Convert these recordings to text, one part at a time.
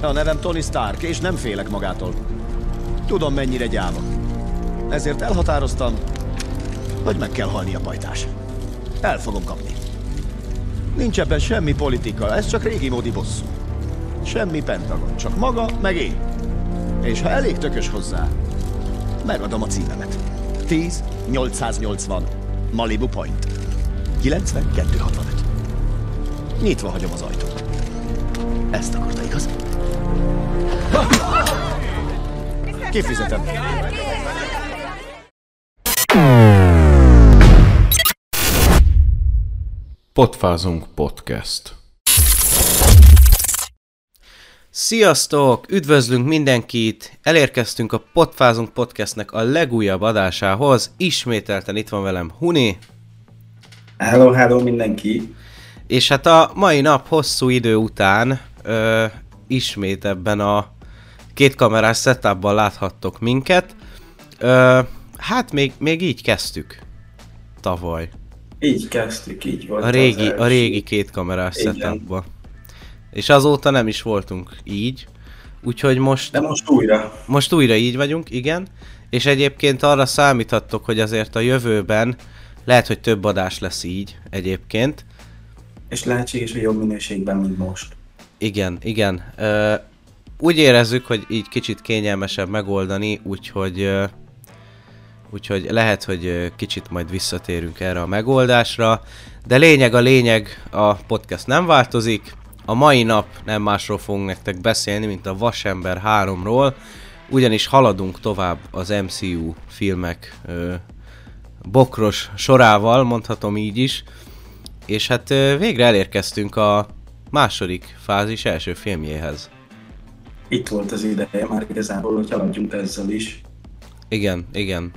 A nevem Tony Stark, és nem félek magától. Tudom, mennyire gyáva. Ezért elhatároztam, hogy meg kell halni a pajtás. El fogom kapni. Nincs ebben semmi politika, ez csak régi módi bosszú. Semmi pentagon, csak maga, meg én. És ha elég tökös hozzá, megadom a címemet. 10 880 Malibu Point. 9265. Nyitva hagyom az ajtót. Ezt akarta, igaz? Kifizetem. Potfázunk Podcast. Sziasztok! Üdvözlünk mindenkit! Elérkeztünk a Potfázunk Podcastnek a legújabb adásához. Ismételten itt van velem Huni. Hello, hello mindenki! És hát a mai nap hosszú idő után ö, ismét ebben a két kamerás setupban láthattok minket. Ö, hát még, még így kezdtük tavaly. Így kezdtük, így volt A régi, a régi két kamerás Igen. És azóta nem is voltunk így. Úgyhogy most, De most újra. most újra így vagyunk, igen. És egyébként arra számíthattok, hogy azért a jövőben lehet, hogy több adás lesz így egyébként. És lehetséges, hogy jobb minőségben, mint most. Igen, igen. Ö, úgy érezzük, hogy így kicsit kényelmesebb megoldani, úgyhogy ö, úgyhogy lehet, hogy kicsit majd visszatérünk erre a megoldásra, de lényeg a lényeg, a podcast nem változik. A mai nap nem másról fogunk nektek beszélni, mint a Vasember 3-ról, ugyanis haladunk tovább az MCU filmek ö, bokros sorával, mondhatom így is, és hát ö, végre elérkeztünk a második fázis első filmjéhez. Itt volt az ideje már igazából, hogy haladjunk ezzel is. Igen, igen.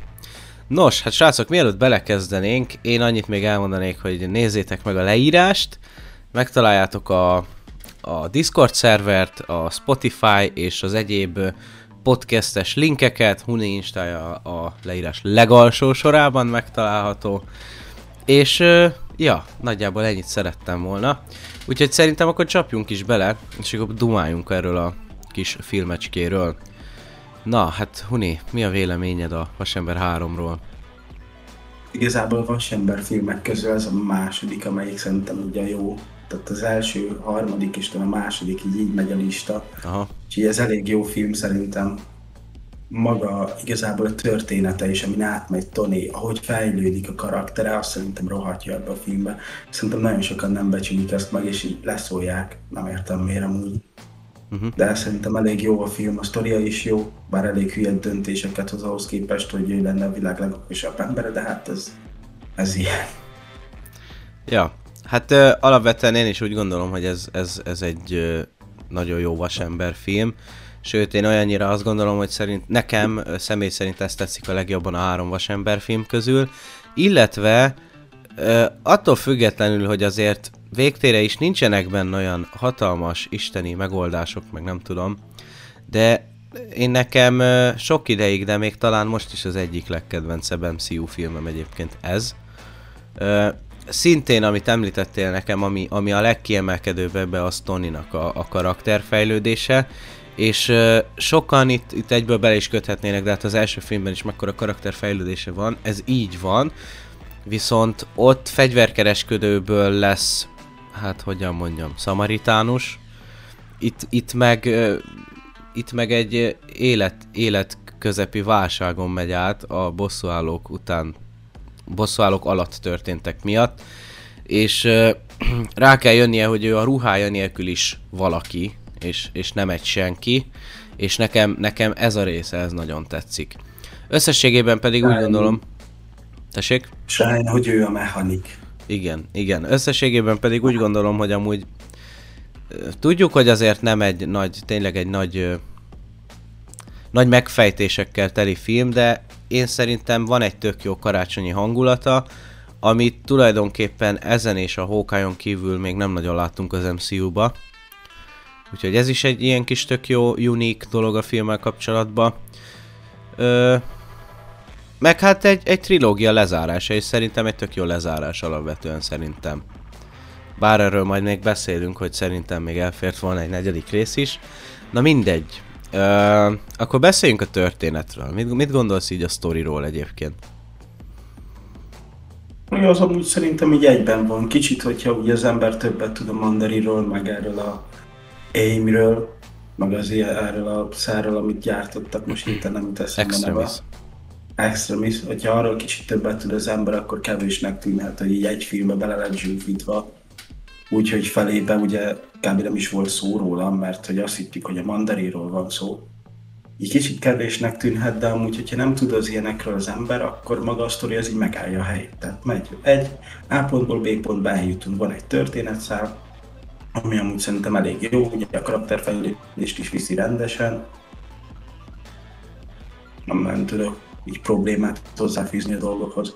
Nos, hát srácok, mielőtt belekezdenénk, én annyit még elmondanék, hogy nézzétek meg a leírást, megtaláljátok a, a Discord szervert, a Spotify és az egyéb podcastes linkeket, Huni Instája a leírás legalsó sorában megtalálható, és ja, nagyjából ennyit szerettem volna. Úgyhogy szerintem akkor csapjunk is bele, és akkor dumáljunk erről a kis filmecskéről. Na, hát Huni, mi a véleményed a Vasember 3-ról? Igazából a Vasember filmek közül ez a második, amelyik szerintem ugye jó. Tehát az első, harmadik és talán a második így, így megy a lista. Aha, Úgyhogy ez elég jó film szerintem. Maga igazából a története is, amin átmegy Tony, ahogy fejlődik a karaktere, azt szerintem rohadt jó ebbe a filmbe. Szerintem nagyon sokan nem becsülik ezt meg, és így leszólják. Nem értem miért amúgy. uh-huh. De szerintem elég jó a film, a sztoria is jó, bár elég hülye döntéseket hoz ahhoz képest, hogy ő lenne a világ legokosabb embere, de hát ez, ez ilyen. Ja, hát ö, alapvetően én is úgy gondolom, hogy ez, ez, ez egy ö, nagyon jó Vasember film. Sőt, én olyannyira azt gondolom, hogy szerint nekem személy szerint ezt tetszik a legjobban a három Vasember film közül. Illetve attól függetlenül, hogy azért végtére is nincsenek benne olyan hatalmas isteni megoldások, meg nem tudom, de én nekem sok ideig, de még talán most is az egyik legkedvencebb MCU filmem egyébként ez. Szintén, amit említettél nekem, ami, ami a legkiemelkedőbb ebbe az Tonynak a, a karakterfejlődése, és sokan itt, itt egyből bele is köthetnének, de hát az első filmben is mekkora karakterfejlődése van, ez így van, viszont ott fegyverkereskedőből lesz, hát hogyan mondjam, szamaritánus, itt, itt meg itt meg egy ö, élet, életközepi válságon megy át a bosszúállók után bosszúállók alatt történtek miatt, és rá kell jönnie, hogy ő a ruhája nélkül is valaki, és, és nem egy senki, és nekem, nekem ez a része, ez nagyon tetszik. Összességében pedig úgy gondolom... Tessék? Sajn, hogy ő a mechanik. Igen, igen. Összességében pedig úgy gondolom, hogy amúgy tudjuk, hogy azért nem egy nagy, tényleg egy nagy nagy megfejtésekkel teli film, de én szerintem van egy tök jó karácsonyi hangulata, amit tulajdonképpen ezen és a Hawkeye-on kívül még nem nagyon láttunk az MCU-ba. Úgyhogy ez is egy ilyen kis tök jó, unik dolog a filmmel kapcsolatban. Ö, meg hát egy, egy trilógia lezárása, és szerintem egy tök jó lezárás alapvetően szerintem. Bár erről majd még beszélünk, hogy szerintem még elfért volna egy negyedik rész is. Na mindegy. Ö, akkor beszéljünk a történetről. Mit, mit gondolsz így a sztoriról egyébként? Mi az amúgy szerintem így egyben van. Kicsit, hogyha ugye az ember többet tud a mandariról, meg erről a aimről, meg az ilyen, erről a szerről, amit gyártottak, most hirtelen nem teszem a neve. Extremis. Extremis. Hogyha arról kicsit többet tud az ember, akkor kevésnek tűnhet, hogy így egy filmbe bele lett zsúfítva. Úgyhogy felébe ugye kb. nem is volt szó róla, mert hogy azt hittük, hogy a mandariról van szó. Így kicsit kevésnek tűnhet, de amúgy, hogyha nem tud az ilyenekről az ember, akkor maga a sztori az így megállja a helyét. Tehát megy egy A pontból B pontba eljutunk, van egy történetszál, ami amúgy szerintem elég jó, ugye a karakterfejlődést is viszi rendesen. Nem, nem tudok így problémát hozzáfűzni a dolgokhoz.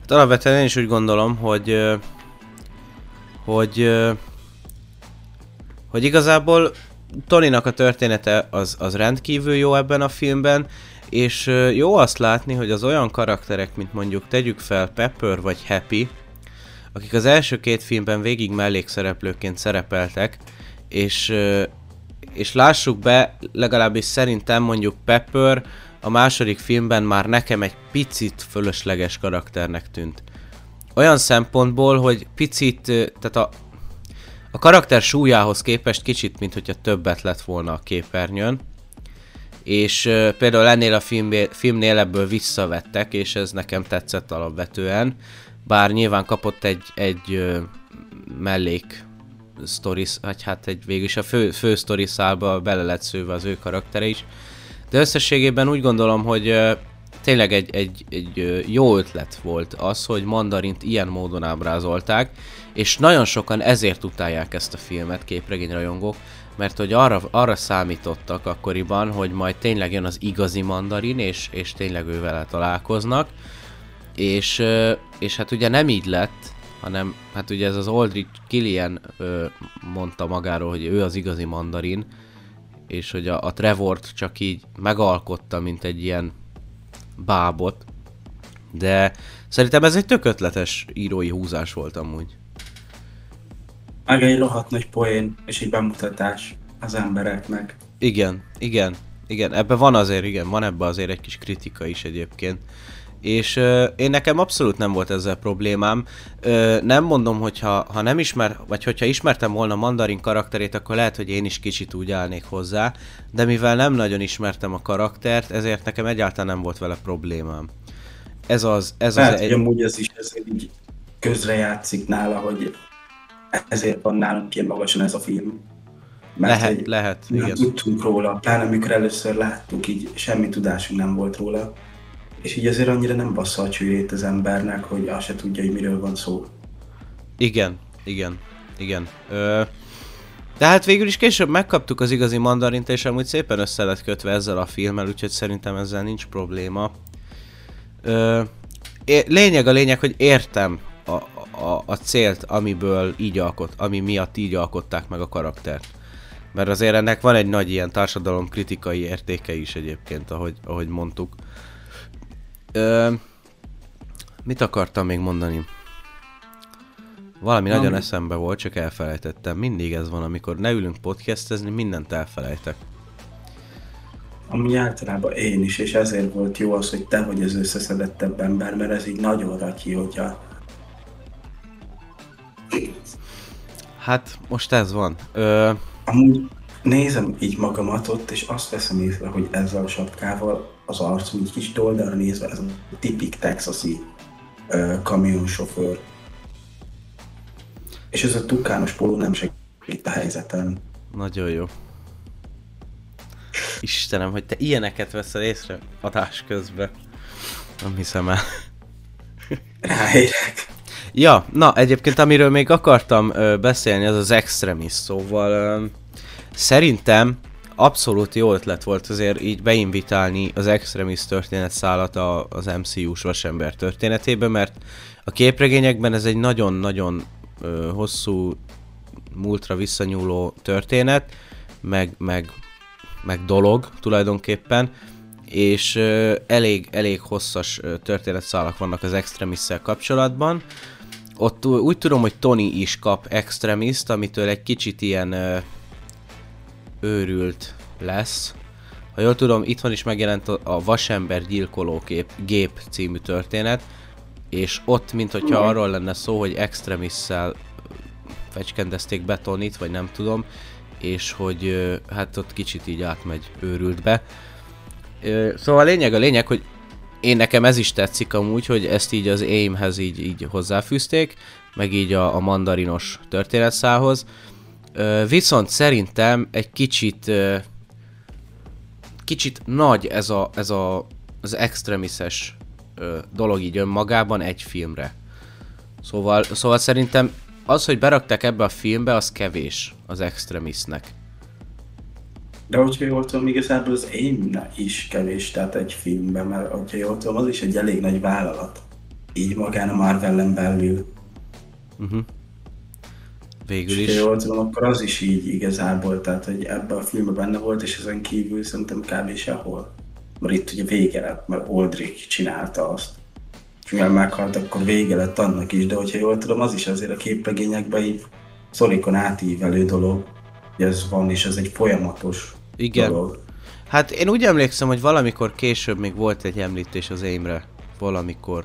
Hát alapvetően én is úgy gondolom, hogy hogy hogy igazából Tonynak a története az, az rendkívül jó ebben a filmben, és jó azt látni, hogy az olyan karakterek, mint mondjuk tegyük fel Pepper vagy Happy, akik az első két filmben végig mellékszereplőként szerepeltek, és, és lássuk be, legalábbis szerintem mondjuk Pepper a második filmben már nekem egy picit fölösleges karakternek tűnt. Olyan szempontból, hogy picit, tehát a, a karakter súlyához képest kicsit, mint hogyha többet lett volna a képernyőn. És például ennél a filmé, filmnél ebből visszavettek, és ez nekem tetszett alapvetően. Bár nyilván kapott egy, egy mellék stories, vagy hát egy végülis a fő, fő story szálba bele lett szőve az ő karaktere is. De összességében úgy gondolom, hogy tényleg egy, egy, egy jó ötlet volt az, hogy mandarint ilyen módon ábrázolták, és nagyon sokan ezért utálják ezt a filmet, képregényrajongók, mert hogy arra, arra számítottak akkoriban, hogy majd tényleg jön az igazi mandarin, és, és tényleg ő vele találkoznak, és, és hát ugye nem így lett, hanem hát ugye ez az Aldrich Killian mondta magáról, hogy ő az igazi mandarin, és hogy a, a Trevort csak így megalkotta, mint egy ilyen bábot, de szerintem ez egy tök ötletes írói húzás volt amúgy. Meg egy rohadt nagy poén, és egy bemutatás az embereknek. Igen, igen, igen, ebben van azért, igen, van ebben azért egy kis kritika is egyébként. És ö, én nekem abszolút nem volt ezzel problémám. Ö, nem mondom, hogy ha, ha nem ismer, vagy hogyha ismertem volna Mandarin karakterét, akkor lehet, hogy én is kicsit úgy állnék hozzá, de mivel nem nagyon ismertem a karaktert, ezért nekem egyáltalán nem volt vele problémám. Ez az, ez az Lehet, hogy amúgy ez is ezért így közrejátszik nála, hogy ezért van nálunk ilyen magasan ez a film. Lehet, hogy lehet, nem igen. tudtunk róla, pláne amikor először láttuk, így semmi tudásunk nem volt róla. És így azért annyira nem bassza a csőrét az embernek, hogy azt se tudja, hogy miről van szó. Igen, igen, igen. Ö, de hát végül is később megkaptuk az igazi mandarint, és amúgy szépen össze lett kötve ezzel a filmmel, úgyhogy szerintem ezzel nincs probléma. Ö, lényeg a lényeg, hogy értem a, a, a célt, amiből így alkot, ami miatt így alkották meg a karaktert. Mert azért ennek van egy nagy ilyen társadalom kritikai értéke is egyébként, ahogy, ahogy mondtuk. Ö, mit akartam még mondani? Valami nagyon Ami- eszembe volt, csak elfelejtettem. Mindig ez van, amikor ne ülünk podcastezni, mindent elfelejtek. Ami általában én is, és ezért volt jó az, hogy te vagy az összeszedettebb ember, mert ez így nagyon ratyi, hogyha Hát, most ez van. Ö, amúgy nézem így magamat ott, és azt veszem észre, hogy ezzel a sapkával az arcom így kicsit oldalra nézve, ez a tipik texasi ö, kamionsofőr. És ez a tukános póló nem segít a helyzeten. nagyon jó. Istenem, hogy te ilyeneket veszel észre adás közben. Nem hiszem el. Ráérek. Ja, na egyébként amiről még akartam ö, beszélni, az az Extremis, szóval ö, szerintem abszolút jó ötlet volt azért így beinvitálni az Extremis történetszálat a, az MCU-s vasember történetébe, mert a képregényekben ez egy nagyon-nagyon ö, hosszú múltra visszanyúló történet, meg, meg, meg dolog tulajdonképpen, és ö, elég, elég hosszas történetszálak vannak az extremis kapcsolatban, ott úgy tudom, hogy Tony is kap extremiszt, amitől egy kicsit ilyen ö, őrült lesz. Ha jól tudom, itthon is megjelent a, a Vasember gyilkoló gép, című történet, és ott, mint hogyha arról lenne szó, hogy extremisszel fecskendezték be Tonit, vagy nem tudom, és hogy ö, hát ott kicsit így átmegy őrültbe. Ö, Szóval a lényeg a lényeg, hogy én nekem ez is tetszik amúgy, hogy ezt így az aimhez így, így hozzáfűzték, meg így a, a mandarinos történetszához. Viszont szerintem egy kicsit kicsit nagy ez a, ez a az extremises dolog így önmagában egy filmre. Szóval, szóval szerintem az, hogy berakták ebbe a filmbe, az kevés az extremisnek. De hogyha jól tudom, igazából az aim is kevés, tehát egy filmben, mert hogyha jól tudom, az is egy elég nagy vállalat. Így magán a Marvelen belül. Végül És is. ha jól tudom, akkor az is így igazából, tehát hogy ebben a filmben benne volt, és ezen kívül szerintem kb. sehol. Mert itt ugye vége lett, mert Aldrich csinálta azt. És mivel meghalt, akkor vége lett annak is, de hogyha jól tudom, az is azért a képregényekben így szorikon átívelő dolog, hogy ez van, és ez egy folyamatos Igen. dolog. Hát én úgy emlékszem, hogy valamikor később még volt egy említés az aimre. Valamikor.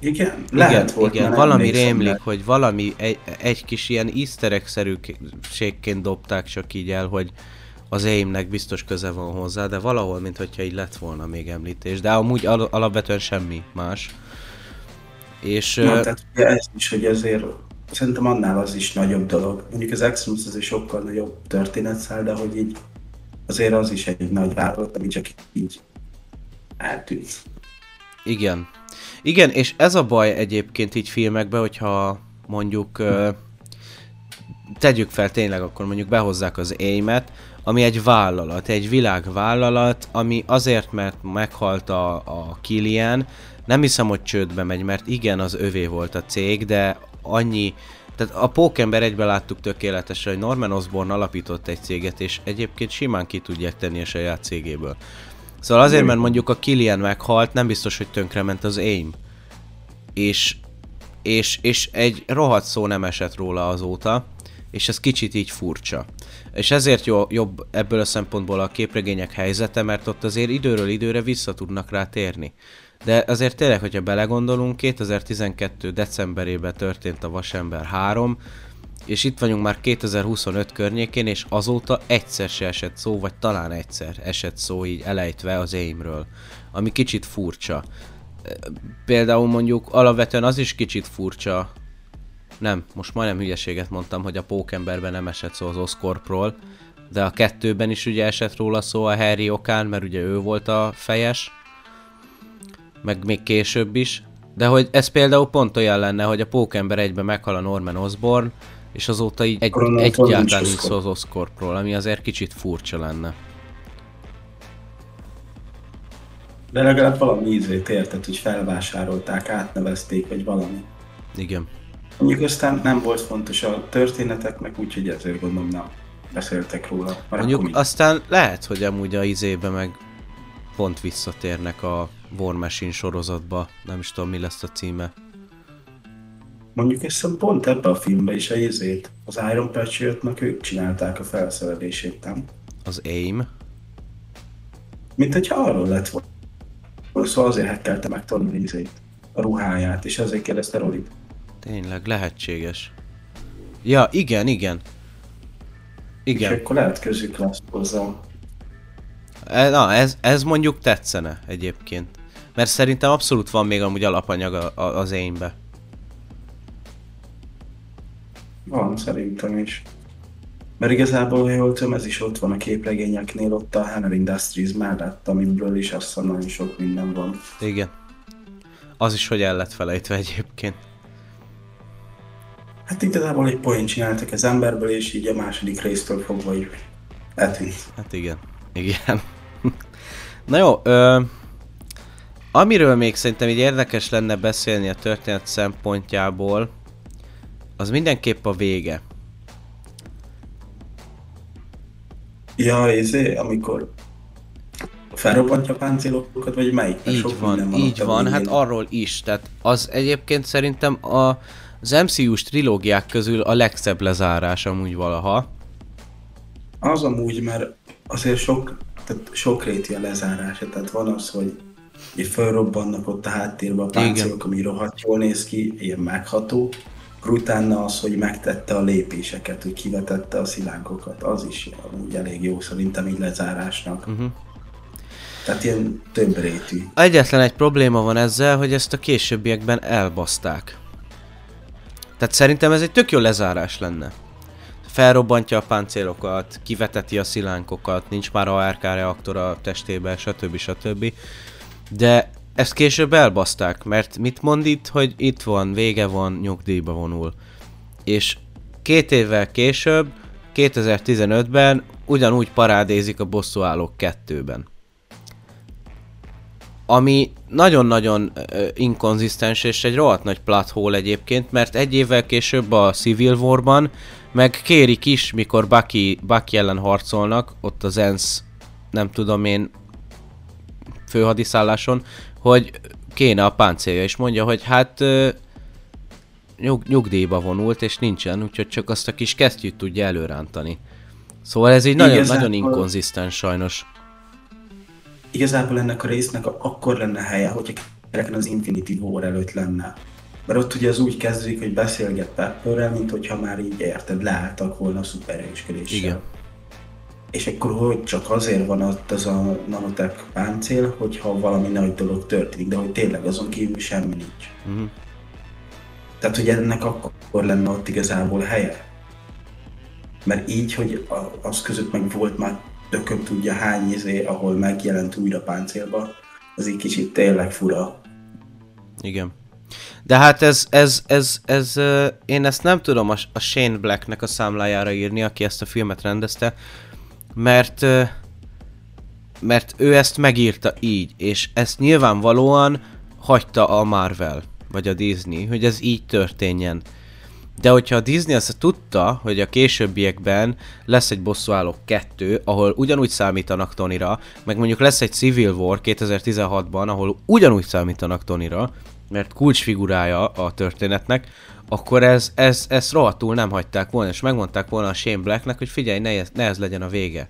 Igen, lehet igen, volt, igen, valami rémlik, hogy valami egy, egy kis ilyen easter egg-szerűségként dobták csak így el, hogy az aimnek biztos köze van hozzá, de valahol, mint hogyha így lett volna még említés, de amúgy al- alapvetően semmi más. És Na, tehát ugye ez is, hogy ezért szerintem annál az is nagyobb dolog. Mondjuk az Extremis az egy sokkal nagyobb történetszál, de hogy így azért az is egy nagy vállalat, ami csak így eltűnt. Igen. Igen, és ez a baj egyébként így filmekben, hogyha mondjuk tegyük fel tényleg, akkor mondjuk behozzák az aimet, ami egy vállalat, egy világvállalat, ami azért, mert meghalt a, a Kilian, nem hiszem, hogy csődbe megy, mert igen, az övé volt a cég, de annyi, tehát a Pókember egyben láttuk tökéletesen, hogy Norman Osborn alapított egy céget, és egyébként simán ki tudják tenni a saját cégéből. Szóval azért, mert mondjuk a Kilian meghalt, nem biztos, hogy tönkrement az AIM. És, és, és egy rohadt szó nem esett róla azóta, és ez kicsit így furcsa. És ezért jó, jobb ebből a szempontból a képregények helyzete, mert ott azért időről időre vissza tudnak rá térni. De azért tényleg, hogyha belegondolunk, 2012. decemberében történt a Vasember 3, és itt vagyunk már 2025 környékén, és azóta egyszer se esett szó, vagy talán egyszer esett szó így elejtve az aimről, ami kicsit furcsa. Például mondjuk alapvetően az is kicsit furcsa, nem, most majdnem hülyeséget mondtam, hogy a Pókemberben nem esett szó az Oscorpról, de a kettőben is ugye esett róla szó a Harry okán, mert ugye ő volt a fejes, meg még később is. De hogy ez például pont olyan lenne, hogy a Pókember egyben meghal a Norman Osborn, és azóta így egy, onnantól egyáltalán nincs szó az Oscorpról, ami azért kicsit furcsa lenne. De legalább valami ízét érted, hogy felvásárolták, átnevezték, vagy valami. Igen. Mondjuk aztán nem volt fontos a történeteknek, úgyhogy ezért gondolom nem beszéltek róla. Mert Mondjuk aztán lehet, hogy amúgy a izébe meg pont visszatérnek a War Machine sorozatba, nem is tudom mi lesz a címe. Mondjuk ezt pont ebbe a filmbe is a izét. Az Iron Patriotnak ők csinálták a felszerelését, nem? Az AIM. Mint hogyha arról lett volna. Szóval azért hekkelte meg Tony izét, a ruháját, és azért kérdezte Rolit. Tényleg, lehetséges. Ja, igen, igen. És Igen. akkor lehet közük lesz hozzá. E, Na, ez, ez mondjuk tetszene egyébként. Mert szerintem abszolút van még amúgy alapanyag a- a- az aimbe. Van, szerintem is. Mert igazából, ha jól tudom, ez is ott van a képregényeknél, ott a Hammer Industries mellett, amiből is azt hiszem nagyon sok minden van. Igen. Az is, hogy el lett felejtve egyébként. Hát igazából egy poén csináltak az emberből, és így a második résztől fogva így eltűnt. Hát igen. Igen. Na jó, ö, amiről még szerintem így érdekes lenne beszélni a történet szempontjából, az mindenképp a vége. Ja, izé, amikor felrobbantja a páncélokat, vagy melyik? Így sok van, így van, hát arról is. Tehát az egyébként szerintem a, az MCU-s trilógiák közül a legszebb lezárás amúgy valaha. Az amúgy, mert azért sok, tehát sok réti a lezárása, tehát van az, hogy így felrobbannak ott a háttérben a páncélok, ami rohadt jól néz ki, ilyen megható, akkor utána az, hogy megtette a lépéseket, hogy kivetette a szilánkokat, az is amúgy elég jó szerintem így lezárásnak. Uh-huh. Tehát ilyen több rétű. Egyetlen egy probléma van ezzel, hogy ezt a későbbiekben elbaszták. Tehát szerintem ez egy tök jó lezárás lenne. Felrobbantja a páncélokat, kiveteti a szilánkokat, nincs már ARK reaktor a testében, stb. stb. De ezt később elbaszták, mert mit mond itt, hogy itt van, vége van, nyugdíjba vonul. És két évvel később, 2015-ben ugyanúgy parádézik a bosszúállók kettőben ami nagyon-nagyon uh, inkonzisztens és egy rohadt nagy plot hole egyébként, mert egy évvel később a Civil War-ban meg kérik is, mikor Bucky, Bucky ellen harcolnak, ott az ENSZ, nem tudom én, főhadiszálláson, hogy kéne a páncélja, és mondja, hogy hát nyug, nyugdíjba vonult, és nincsen, úgyhogy csak azt a kis kesztyűt tudja előrántani. Szóval ez így nagyon, nagyon inkonzisztens sajnos. Igazából ennek a résznek akkor lenne helye, hogyha kereken az Infinity War előtt lenne. Mert ott ugye az úgy kezdődik, hogy beszélget Pepperrel, mint hogyha már így érted, leálltak volna a szupererősködéssel. Igen. És akkor hogy csak azért van ott az a nanotech páncél, hogyha valami nagy dolog történik, de hogy tényleg azon kívül semmi nincs. Mhm. Tehát, hogy ennek akkor lenne ott igazából helye. Mert így, hogy az között meg volt már tököm tudja hány izé, ahol megjelent újra páncélba, az egy kicsit tényleg fura. Igen. De hát ez, ez, ez, ez, uh, én ezt nem tudom a, a Shane Blacknek a számlájára írni, aki ezt a filmet rendezte, mert, mert ő ezt megírta így, és ezt nyilvánvalóan hagyta a Marvel, vagy a Disney, hogy ez így történjen. De hogyha a Disney azt tudta, hogy a későbbiekben lesz egy bosszúállók 2, ahol ugyanúgy számítanak Tonyra, meg mondjuk lesz egy Civil War 2016-ban, ahol ugyanúgy számítanak Tonyra, mert kulcsfigurája a történetnek, akkor ez, ez, ezt rohadtul nem hagyták volna, és megmondták volna a Shane Blacknek, hogy figyelj, ne ez, ne ez legyen a vége.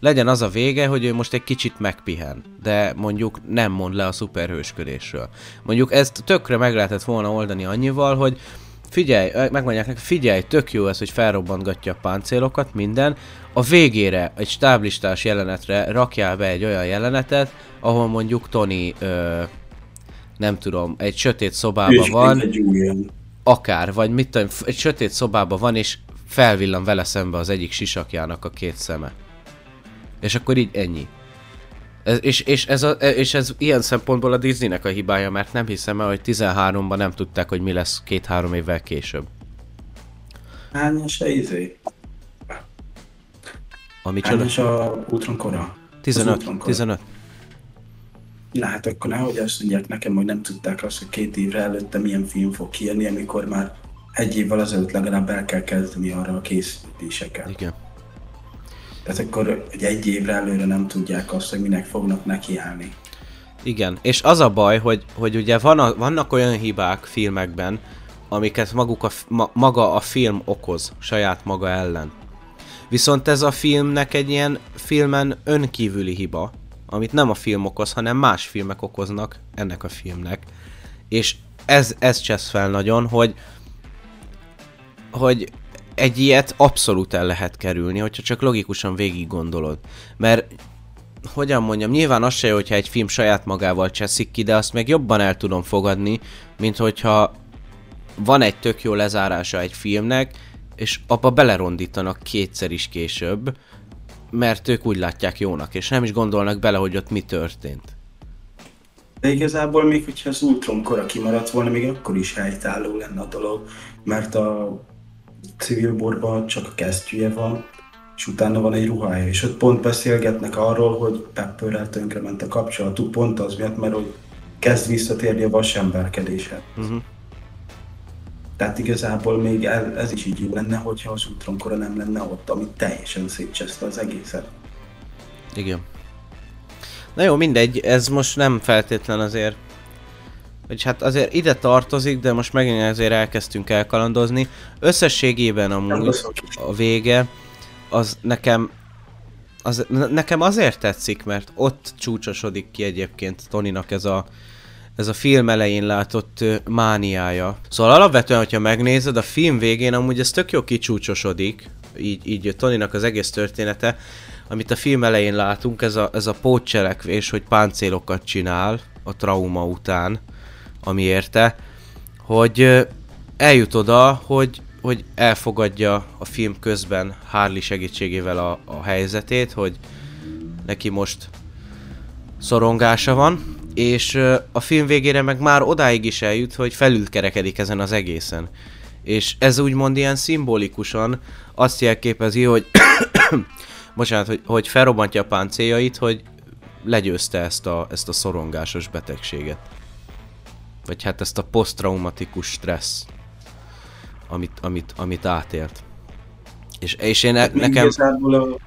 Legyen az a vége, hogy ő most egy kicsit megpihen, de mondjuk nem mond le a szuperhősködésről. Mondjuk ezt tökre meg lehetett volna oldani annyival, hogy figyelj, megmondják neki, figyelj, tök jó ez, hogy felrobbantgatja a páncélokat, minden. A végére, egy stáblistás jelenetre rakjál be egy olyan jelenetet, ahol mondjuk Tony, ö, nem tudom, egy sötét szobában van, egy. Akár, vagy mit tudom, egy sötét szobában van, és felvillan vele szembe az egyik sisakjának a két szeme. És akkor így ennyi. Ez, és, és, ez a, és ez ilyen szempontból a Disneynek a hibája, mert nem hiszem el, hogy 13-ban nem tudták, hogy mi lesz két-három évvel később. Hányas a izé? Ami? Hányas a Ultron kora? Az 15. Ultron kora. 15. Na hát akkor nehogy azt mondják nekem, hogy nem tudták azt, hogy két évre előtte milyen film fog kijönni, amikor már egy évvel azelőtt legalább el kell kezdeni arra a készítéseket. Igen. Tehát akkor egy, egy évre előre nem tudják azt, hogy minek fognak nekiállni. Igen, és az a baj, hogy, hogy ugye van a, vannak olyan hibák filmekben, amiket maguk a, ma, maga a film okoz saját maga ellen. Viszont ez a filmnek egy ilyen filmen önkívüli hiba, amit nem a film okoz, hanem más filmek okoznak ennek a filmnek. És ez, ez csesz fel nagyon, hogy hogy egy ilyet abszolút el lehet kerülni, hogyha csak logikusan végig gondolod. Mert hogyan mondjam, nyilván az se jó, hogyha egy film saját magával cseszik ki, de azt meg jobban el tudom fogadni, mint hogyha van egy tök jó lezárása egy filmnek, és abba belerondítanak kétszer is később, mert ők úgy látják jónak, és nem is gondolnak bele, hogy ott mi történt. De igazából még, hogyha az Ultron kora kimaradt volna, még akkor is helytálló lenne a dolog, mert a Civil War-ban csak a kesztyűje van, és utána van egy ruhája, és ott pont beszélgetnek arról, hogy Pepperrel tönkrement a kapcsolatuk, pont az miatt, mert hogy kezd visszatérni a vasemberkedéshez. Uh-huh. Tehát igazából még el, ez is így jó lenne, hogyha az Ultron kora nem lenne ott, ami teljesen szétcseszte az egészet. Igen. Na jó, mindegy, ez most nem feltétlen azért vagy hát azért ide tartozik, de most megint azért elkezdtünk elkalandozni. Összességében amúgy a vége, az nekem az, nekem azért tetszik, mert ott csúcsosodik ki egyébként Toninak ez a, ez a film elején látott uh, mániája. Szóval alapvetően, hogyha megnézed, a film végén amúgy ez tök jó kicsúcsosodik, így, így Toninak az egész története, amit a film elején látunk, ez a, ez a pótcselekvés, hogy páncélokat csinál a trauma után, ami érte, hogy eljut oda, hogy, hogy elfogadja a film közben Harley segítségével a, a helyzetét, hogy neki most szorongása van, és a film végére meg már odáig is eljut, hogy felülkerekedik ezen az egészen. És ez úgymond ilyen szimbolikusan azt jelképezi, hogy bocsánat, hogy, hogy felrobbantja a páncéljait, hogy legyőzte ezt a, ezt a szorongásos betegséget. Vagy hát ezt a posztraumatikus stressz, amit, amit, amit átélt. És, és én ne, nekem... Igazából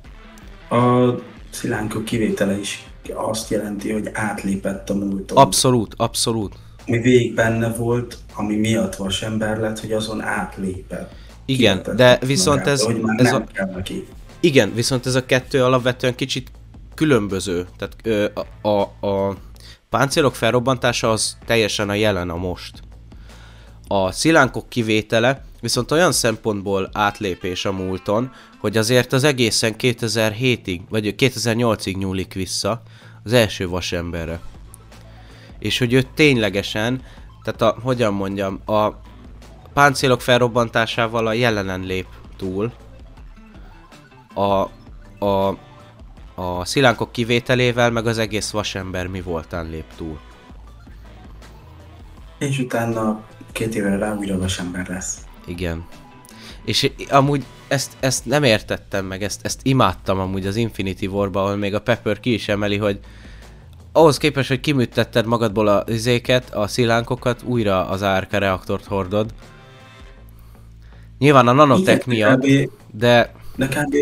a, a szilánkok kivétele is azt jelenti, hogy átlépett a múlton. Abszolút, abszolút. Mi végig benne volt, ami miatt vasember lett, hogy azon átlépett. Igen, de viszont magát, ez... Hogy már ez nem a, kell neki. igen, viszont ez a kettő alapvetően kicsit különböző. Tehát ö, a, a, a páncélok felrobbantása az teljesen a jelen a most. A szilánkok kivétele viszont olyan szempontból átlépés a múlton, hogy azért az egészen 2007-ig, vagy 2008-ig nyúlik vissza az első vasemberre. És hogy ő ténylegesen, tehát a, hogyan mondjam, a páncélok felrobbantásával a jelenen lép túl, a, a, a szilánkok kivételével, meg az egész vasember mi voltán lép túl. És utána két évre rá újra vasember lesz. Igen. És amúgy ezt, ezt nem értettem meg, ezt, ezt imádtam amúgy az Infinity War-ba, ahol még a Pepper ki is emeli, hogy ahhoz képest, hogy kiműtetted magadból a izéket, a szilánkokat, újra az ARK reaktort hordod. Nyilván a nanotech miatt, de... De kb.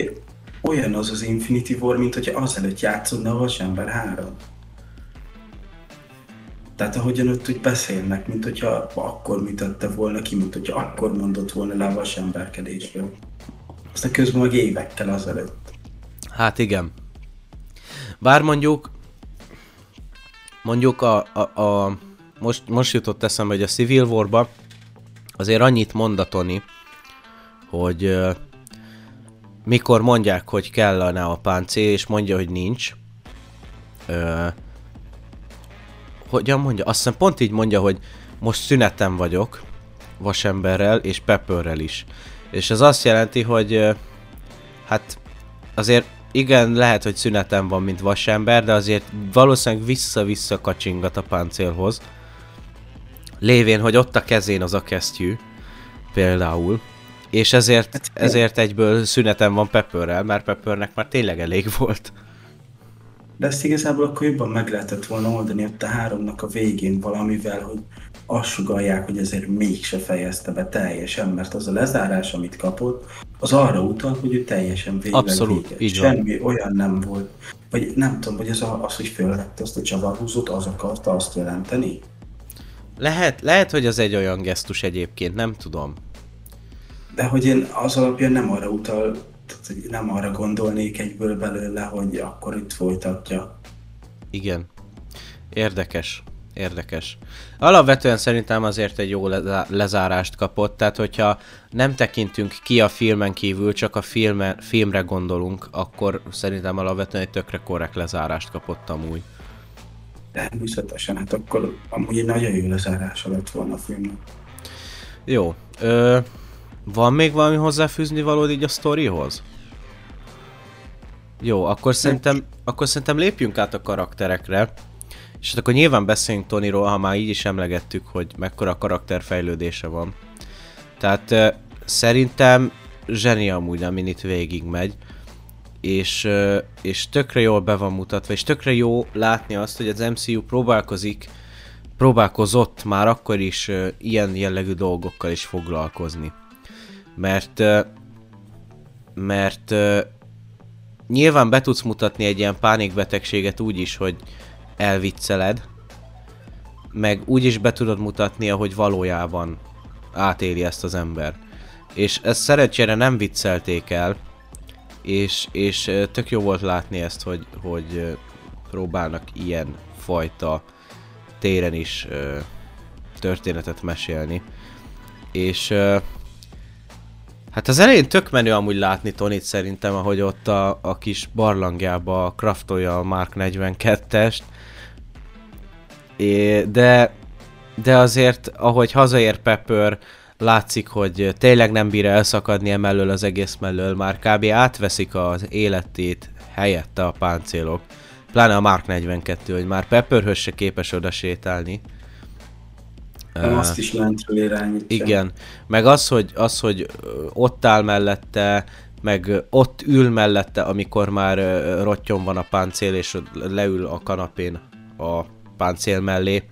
olyan az az Infinity War, mint hogy azelőtt játszódna a Vasember 3. Tehát ahogyan ott úgy beszélnek, mint hogyha akkor műtötte volna ki, mint hogyha akkor mondott volna le a vasemberkedésről. Aztán közben meg évekkel azelőtt. Hát igen. Bár mondjuk, mondjuk a, a, a most, most jutott eszembe, hogy a Civil War-ba azért annyit mondatoni, hogy uh, mikor mondják, hogy kellene a páncél, és mondja, hogy nincs. Uh, hogyan mondja? Azt hiszem pont így mondja, hogy most szünetem vagyok, vasemberrel és Pepperrel is. És ez azt jelenti, hogy hát azért igen, lehet, hogy szünetem van, mint vasember, de azért valószínűleg vissza-vissza kacsingat a páncélhoz. Lévén, hogy ott a kezén az a kesztyű, például. És ezért, Hát, ezért egyből szünetem van Pepperrel, mert Peppernek már tényleg elég volt. De ezt igazából akkor jobban meg lehetett volna oldani ott a háromnak a végén valamivel, hogy azt sugalják, hogy ezért mégse fejezte be teljesen, mert az a lezárás, amit kapott, az arra utal, hogy ő teljesen végleg Abszolút, vége. így van. Semmi olyan nem volt. Vagy nem tudom, hogy ez a, az, hogy fölvette azt a csavarhúzót, az akarta azt jelenteni? Lehet, lehet, hogy az egy olyan gesztus egyébként, nem tudom. De hogy én az alapján nem arra utal, nem arra gondolnék egyből belőle, hogy akkor itt folytatja. Igen. Érdekes. Érdekes. Alapvetően szerintem azért egy jó lezá- lezárást kapott, tehát hogyha nem tekintünk ki a filmen kívül, csak a filme, filmre gondolunk, akkor szerintem alapvetően egy tökre korrekt lezárást kapott amúgy. Természetesen, hát akkor amúgy egy nagyon jó lezárása lett volna a filmnek. Jó. Ö, van még valami hozzáfűzni valód így a sztorihoz? Jó, akkor szerintem, akkor szerintem lépjünk át a karakterekre. És hát akkor nyilván beszéljünk Tonyról, ha már így is emlegettük, hogy mekkora karakterfejlődése van. Tehát ö, szerintem zseni amúgy, amin itt végig megy. És, ö, és tökre jól be van mutatva, és tökre jó látni azt, hogy az MCU próbálkozik, próbálkozott már akkor is ö, ilyen jellegű dolgokkal is foglalkozni. Mert, mert nyilván be tudsz mutatni egy ilyen pánikbetegséget úgy is, hogy elvicceled, meg úgy is be tudod mutatni, ahogy valójában átéli ezt az ember. És ezt szerencsére nem viccelték el, és, és tök jó volt látni ezt, hogy, hogy próbálnak ilyen fajta téren is ö, történetet mesélni. És ö, hát az elején tök menő amúgy látni Tonit szerintem, ahogy ott a, a kis barlangjába kraftolja a Mark 42-est, É, de, de azért, ahogy hazaér Pepper, látszik, hogy tényleg nem bír elszakadni emellől az egész mellől, már kb. átveszik az életét helyette a páncélok. Pláne a Mark 42, hogy már Pepperhöz se képes oda sétálni. Nem azt is lentről irányítja. Igen, meg az, hogy, az, hogy ott áll mellette, meg ott ül mellette, amikor már rottyon van a páncél, és leül a kanapén a páncél mellé.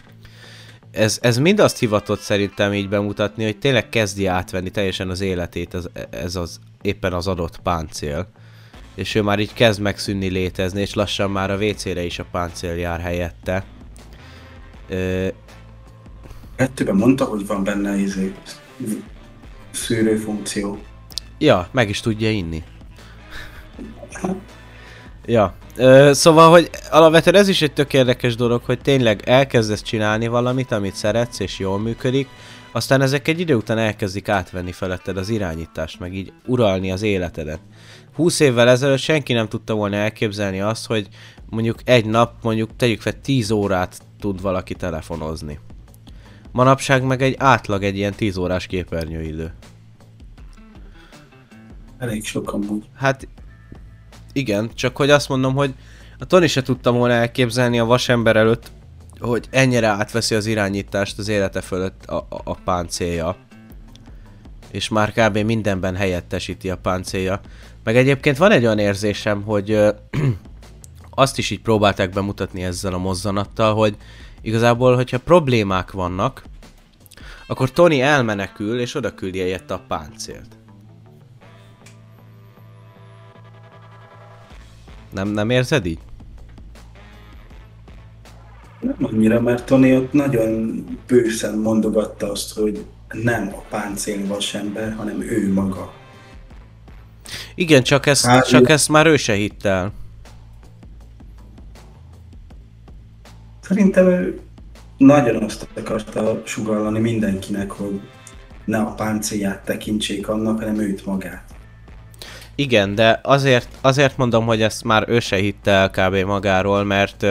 Ez, ez mind azt hivatott szerintem így bemutatni, hogy tényleg kezdi átvenni teljesen az életét ez, ez az éppen az adott páncél. És ő már így kezd megszűnni létezni, és lassan már a WC-re is a páncél jár helyette. Ö, Kettőben mondta, hogy van benne izé, szűrő funkció. Ja, meg is tudja inni. Ja, ö, szóval, hogy alapvetően ez is egy tök érdekes dolog, hogy tényleg elkezdesz csinálni valamit, amit szeretsz, és jól működik, aztán ezek egy idő után elkezdik átvenni feletted az irányítást, meg így uralni az életedet. 20 évvel ezelőtt senki nem tudta volna elképzelni azt, hogy mondjuk egy nap, mondjuk tegyük fel 10 órát tud valaki telefonozni. Manapság meg egy átlag egy ilyen 10 órás képernyőidő. Elég sokan úgy. Hát igen, csak hogy azt mondom, hogy a Tony se tudta volna elképzelni a vasember előtt, hogy ennyire átveszi az irányítást az élete fölött a, a, a páncélja. És már kb. mindenben helyettesíti a páncélja. Meg egyébként van egy olyan érzésem, hogy ö, azt is így próbálták bemutatni ezzel a mozzanattal, hogy igazából, hogyha problémák vannak, akkor Tony elmenekül és oda küldi helyette a páncélt. Nem, nem érzed így? Nem annyira, mert Tony ott nagyon bőszen mondogatta azt, hogy nem a páncél vasember, hanem ő maga. Igen, csak ezt, Hát, csak ezt már ő se hitt el. Szerintem ő nagyon azt akarta sugallani mindenkinek, hogy ne a páncélját tekintsék annak, hanem őt magát. Igen, de azért, azért mondom, hogy ezt már ő se hitte el kb. magáról, mert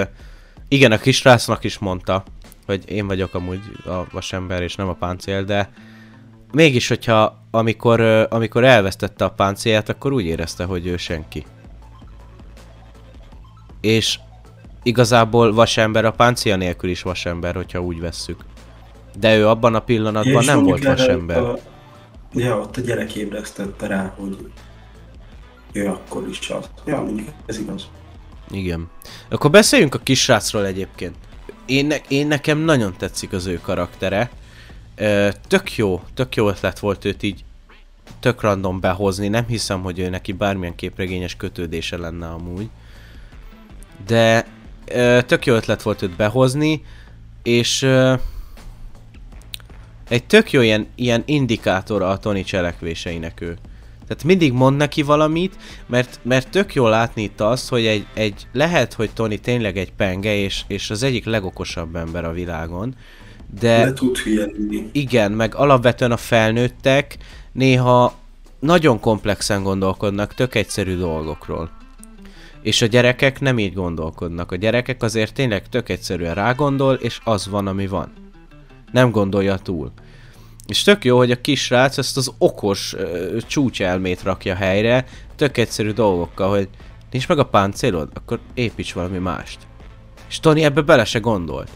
igen, a kisrácnak is mondta, hogy én vagyok amúgy a vasember és nem a páncél, de mégis, hogyha amikor, amikor elvesztette a páncélját, akkor úgy érezte, hogy ő senki. És igazából vasember a páncélja nélkül is vasember, hogyha úgy vesszük. De ő abban a pillanatban És nem volt vasember. A, ja, ott a gyerek ébresztette rá, hogy ő akkor is az. Ja, mondjuk ez igaz. Igen. Akkor beszéljünk a kisrácról egyébként. Én, ne, én nekem nagyon tetszik az ő karaktere. Ö, tök jó, tök jó ötlet volt őt így tök random behozni. Nem hiszem, hogy ő neki bármilyen képregényes kötődése lenne amúgy. De tök jó ötlet volt őt behozni, és egy tök jó ilyen, ilyen indikátora a Tony cselekvéseinek ő. Tehát mindig mond neki valamit, mert, mert tök jó látni itt azt, hogy egy, egy lehet, hogy Tony tényleg egy penge, és, és az egyik legokosabb ember a világon, de De tud hülye lenni. igen, meg alapvetően a felnőttek néha nagyon komplexen gondolkodnak tök egyszerű dolgokról. És a gyerekek nem így gondolkodnak. A gyerekek azért tényleg tök egyszerűen rágondol, és az van, ami van. Nem gondolja túl. És tök jó, hogy a kisrác ezt az okos ö, csúcselmét rakja helyre, tök egyszerű dolgokkal, hogy nincs meg a páncélod, akkor építs valami mást. És Tony ebbe bele se gondolt.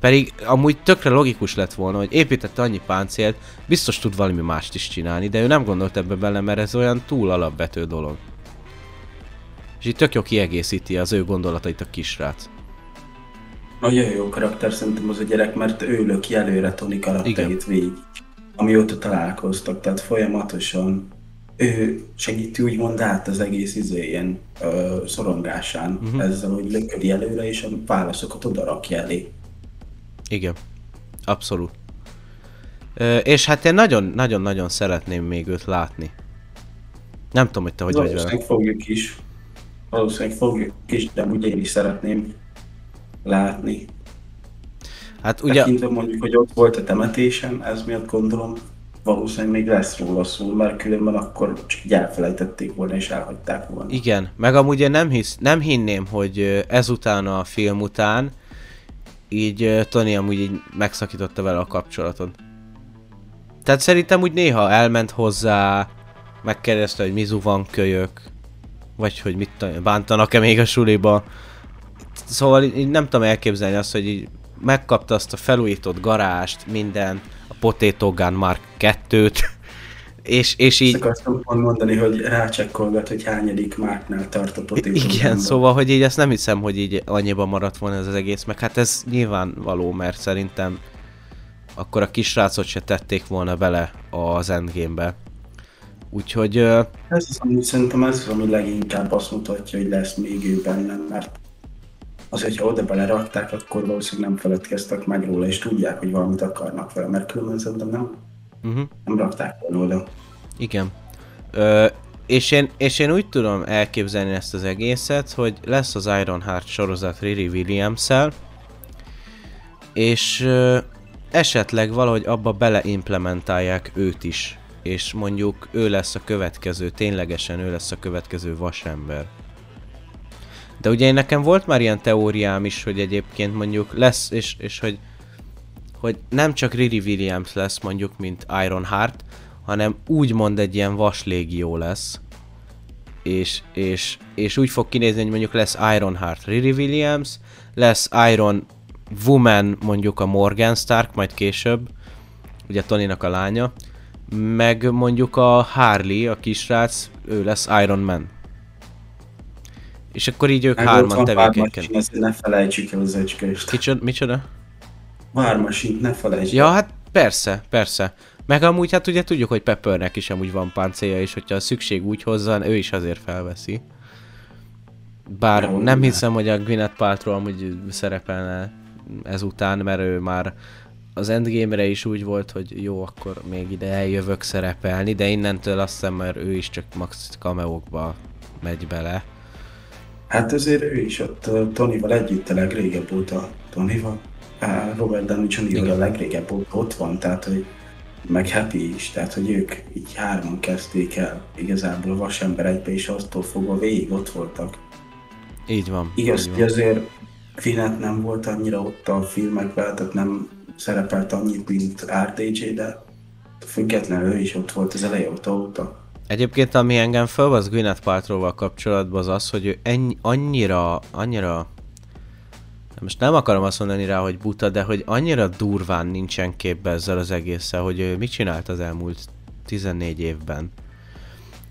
Pedig amúgy tökre logikus lett volna, hogy építette annyi páncélt, biztos tud valami mást is csinálni, de ő nem gondolt ebbe bele, mert ez olyan túl alapvető dolog. És itt tök jó kiegészíti az ő gondolatait a kisrác. Nagyon jó karakter szerintem az a gyerek, mert ő löki előre Tony karakterét végig. Amióta találkoztak, tehát folyamatosan ő segíti úgymond át az egész izé, ilyen ö, szorongásán, uh-huh. ezzel, hogy löködi előre, és a válaszokat oda rakja elé. Igen, abszolút. Ö, és hát én nagyon-nagyon-nagyon szeretném még őt látni. Nem tudom, hogy te hogy vagy vele. Fogjuk is. Valószínűleg fogjuk is, de úgy én is szeretném látni. Hát Ugye... Tekintve mondjuk, hogy ott volt a temetésen, ez miatt gondolom, valószínűleg még lesz róla szó, mert különben akkor csak így elfelejtették volna és elhagyták volna. igen, meg amúgy én nem, hisz, nem hinném, hogy ezután a film után így Tony amúgy így megszakította vele a kapcsolatot. Tehát szerintem úgy néha elment hozzá, megkérdezte, hogy Mizu van kölyök, vagy hogy mit bántanak-e még a suliba. Szóval így nem tudom elképzelni azt, hogy így megkapta azt a felújított garást, minden, a Potato Gun Mark 2-t, és, és Ezt így, akartam pont mondani, hogy rácsekkolgat, hogy hányadik márknál tart a potato igen, Gunban. szóval, hogy így ezt nem hiszem, hogy így annyiban maradt volna ez az egész, meg hát ez nyilvánvaló, mert szerintem akkor a kisrácot se tették volna bele az endgame-be. Úgyhogy Ez az, ami, szerintem ez az, ami leginkább azt mutatja, hogy lesz még ő benne, mert az, hogyha oda belerakták, akkor valószínűleg nem feledkeztek meg róla, és tudják, hogy valamit akarnak vele, mert különben szerintem nem, uh-huh. nem rakták volna oda. Igen. Ö, és, én, és én úgy tudom elképzelni ezt az egészet, hogy lesz az Ironheart sorozat Riri williams és ö, esetleg valahogy abba beleimplementálják őt is, és mondjuk ő lesz a következő, ténylegesen ő lesz a következő vasember. De ugye én nekem volt már ilyen teóriám is, hogy egyébként mondjuk lesz, és, és hogy, hogy nem csak Riri Williams lesz mondjuk, mint Ironheart, hanem úgymond egy ilyen vaslégió lesz. És, és, és úgy fog kinézni, hogy mondjuk lesz Ironheart Riri Williams, lesz Iron Woman mondjuk a Morgan Stark, majd később, ugye Tonynak a lánya, meg mondjuk a Harley, a kisrác, ő lesz Iron Man. És akkor így ők Meg hárman tevékenykednek. Ne felejtsük el az öcskést. Kicsoda? Micsoda? Vármasin, ne felejtsük Ja, hát persze, persze. Meg amúgy hát ugye tudjuk, hogy Peppernek is amúgy van páncélja, és hogyha a szükség úgy hozzá, ő is azért felveszi. Bár nem ne. hiszem, hogy a Gwyneth Paltrow amúgy szerepelne ezután, mert ő már az Endgame-re is úgy volt, hogy jó, akkor még ide eljövök szerepelni, de innentől azt hiszem, mert ő is csak max cameókba megy bele. Hát ezért ő is ott Tonyval együtt a legrégebb óta. Tonyval? Robert Downey Jr. a legrégebb óta ott van, tehát hogy meg Happy is, tehát hogy ők így hárman kezdték el igazából Vasember egybe, és aztól fogva végig ott voltak. Így van. Igaz, így hogy van. azért Gwyneth nem volt annyira ott a filmekben, tehát nem szerepelt annyit, mint RDJ, de függetlenül ő is ott volt az eleje óta óta. Egyébként ami engem fölvasz Gwyneth Paltrow-val kapcsolatban az az, hogy ő ennyi, annyira, annyira most nem akarom azt mondani rá, hogy buta, de hogy annyira durván nincsen képbe ezzel az egésszel, hogy ő mit csinált az elmúlt 14 évben.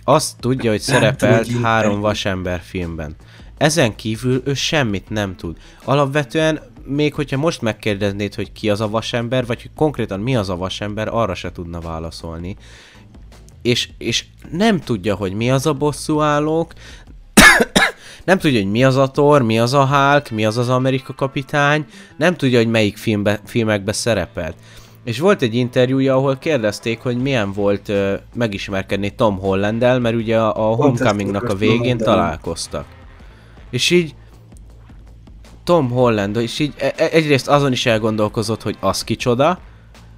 Azt tudja, hogy szerepelt három vasember filmben. Ezen kívül ő semmit nem tud. Alapvetően, még hogyha most megkérdeznéd, hogy ki az a vasember, vagy hogy konkrétan mi az a vasember, arra se tudna válaszolni és, és nem tudja, hogy mi az a bosszúállók, nem tudja, hogy mi az a Thor, mi az a Hulk, mi az az Amerika kapitány, nem tudja, hogy melyik filmbe, filmekbe szerepelt. És volt egy interjúja, ahol kérdezték, hogy milyen volt uh, megismerkedni Tom Hollandel, mert ugye a, a Homecomingnak a végén találkoztak. És így Tom Holland, és így e- e- egyrészt azon is elgondolkozott, hogy az kicsoda,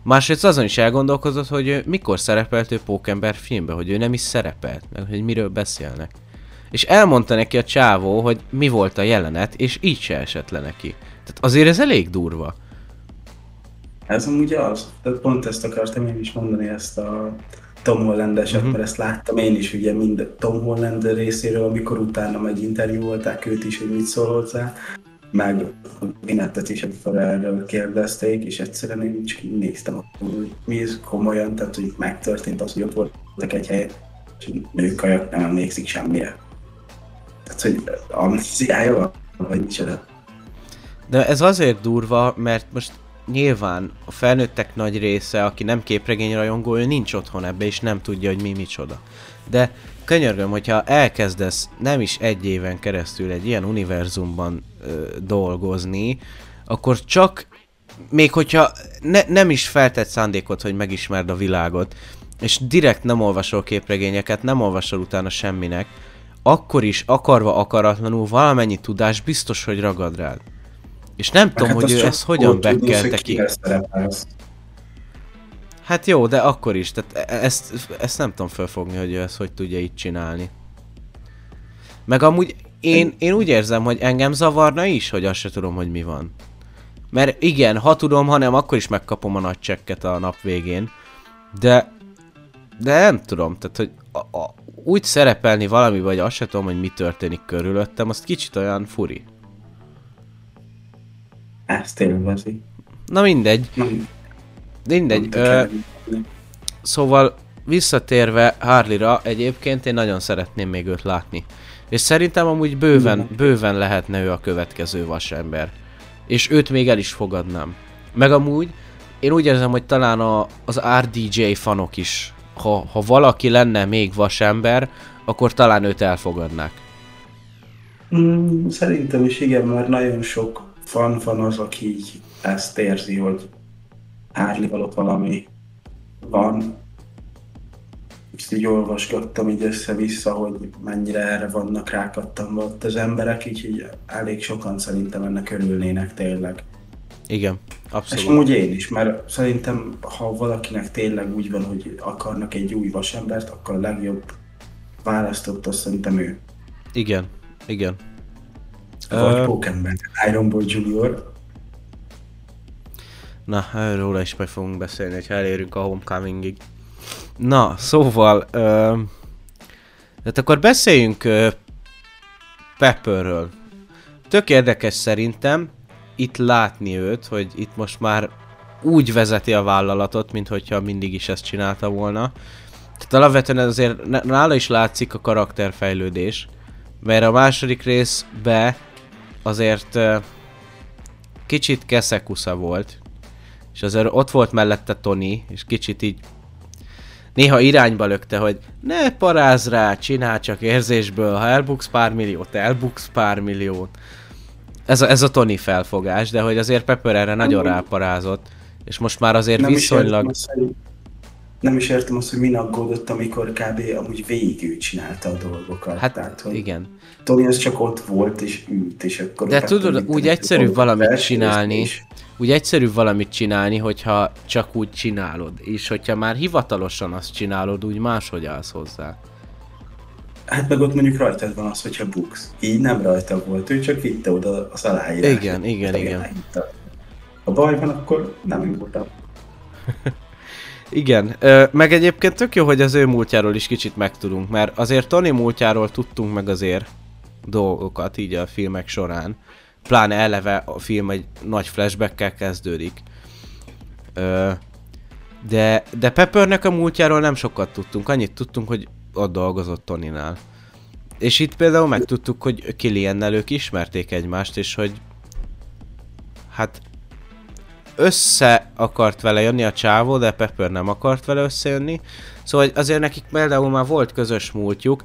másrészt azon is elgondolkozott, hogy mikor szerepelt ő Pókember filmbe, hogy ő nem is szerepelt, meg hogy miről beszélnek. És elmondta neki a csávó, hogy mi volt a jelenet, és így se esett le neki. Tehát azért ez elég durva. Ez amúgy az. Tehát pont ezt akartam én is mondani, ezt a Tom Holland eset, uh-huh. mert ezt láttam én is ugye mind Tom Holland részéről, amikor utána meg interjúolták őt is, hogy mit szól hozzá, meg Vinettet is, amikor erről kérdezték, és egyszerűen én csak néztem, hogy mi ez komolyan, tehát hogy megtörtént az, hogy ott voltak egy helyen, és nőkajak nem emlékszik semmire. Tehát, hogy amnéziája van, vagy micsoda. De ez azért durva, mert most nyilván a felnőttek nagy része, aki nem képregényrajongó, ő nincs otthon ebbe, és nem tudja, hogy mi micsoda. De könyörgöm, hogyha elkezdesz nem is egy éven keresztül egy ilyen univerzumban ö, dolgozni, akkor csak, még hogyha ne, nem is feltett szándékot, hogy megismerd a világot, és direkt nem olvasol képregényeket, nem olvasol utána semminek, akkor is akarva akaratlanul valamennyi tudás biztos, hogy ragad rád. És nem tudom, Hát hogy ő ezt hogyan bekkelte ki. Hát jó, de akkor is, tehát e- ezt, ezt nem tudom felfogni, hogy ő ezt hogy tudja így csinálni. Meg amúgy én, én úgy érzem, hogy engem zavarna is, hogy azt se tudom, hogy mi van. Mert igen, ha tudom, ha nem, akkor is megkapom a nagy csekket a nap végén. De, de nem tudom, tehát hogy a, a, úgy szerepelni valami, vagy azt se tudom, hogy mi történik körülöttem, azt kicsit olyan furi. Ezt élvezi. Na mindegy, mindegy. nem Ö. Szóval visszatérve Harley-ra, egyébként én nagyon szeretném még őt látni. És szerintem amúgy bőven, bőven lehetne ő a következő vasember. És őt még el is fogadnám. Meg amúgy, én úgy érzem, hogy talán a, az RDJ fanok is, ha, ha valaki lenne még vasember, akkor talán őt elfogadnák. Mm, szerintem is igen, mert nagyon sok fan van az, aki így ezt érzi, hogy Harley ott valami van. És így olvasgattam így össze-vissza, hogy mennyire erre vannak rákattam ott az emberek, így, így elég sokan szerintem ennek örülnének tényleg. Igen, És abszolút. amúgy én is, mert szerintem, ha valakinek tényleg úgy van, hogy akarnak egy új vasembert, akkor a legjobb választott azt szerintem ő. Igen, igen. Vagy Ö, Pókember, Iron Boy Junior. Na, erről is meg fogunk beszélni, ha elérünk a Homecomingig. Na, szóval, ö, hát akkor beszéljünk ö, Pepperről. Tök érdekes szerintem itt látni őt, hogy itt most már úgy vezeti a vállalatot, mint hogyha mindig is ezt csinálta volna. Tehát alapvetően azért nála is látszik a karakterfejlődés, mert a második részbe azért ö, kicsit keszekusza volt, és azért ott volt mellette Tony, és kicsit így néha irányba lökte, hogy ne paráz rá, csinál csak érzésből, ha elbuksz pár milliót, elbuksz pár milliót. Ez a, ez a Tony felfogás, de hogy azért Pepper erre nagyon ráparázott, és most már azért Nem is, viszonylag... értem azt, nem is értem azt, hogy min aggódott, amikor kb. amúgy végig ő csinálta a dolgokat. Hát Tehát, hogy igen. Tony az csak ott volt és ült, és akkor... De tudod, úgy egyszerűbb valamit csinálni, is. Úgy egyszerűbb valamit csinálni, hogyha csak úgy csinálod. És hogyha már hivatalosan azt csinálod, úgy máshogy állsz hozzá. Hát meg ott mondjuk rajtad van az, hogyha buksz. Így nem rajta volt, ő csak vitte oda az aláírás. Igen, igen, igen. Ha baj van, akkor nem én voltam. Igen, meg egyébként tök jó, hogy az ő múltjáról is kicsit megtudunk, mert azért Tony múltjáról tudtunk meg azért dolgokat így a filmek során. Pláne eleve a film egy nagy flashbackkel kezdődik. Ö, de, de Peppernek a múltjáról nem sokat tudtunk, annyit tudtunk, hogy ott dolgozott Toninál. És itt például megtudtuk, hogy Killiannel ők ismerték egymást, és hogy hát össze akart vele jönni a csávó, de Pepper nem akart vele összejönni. Szóval azért nekik például már volt közös múltjuk,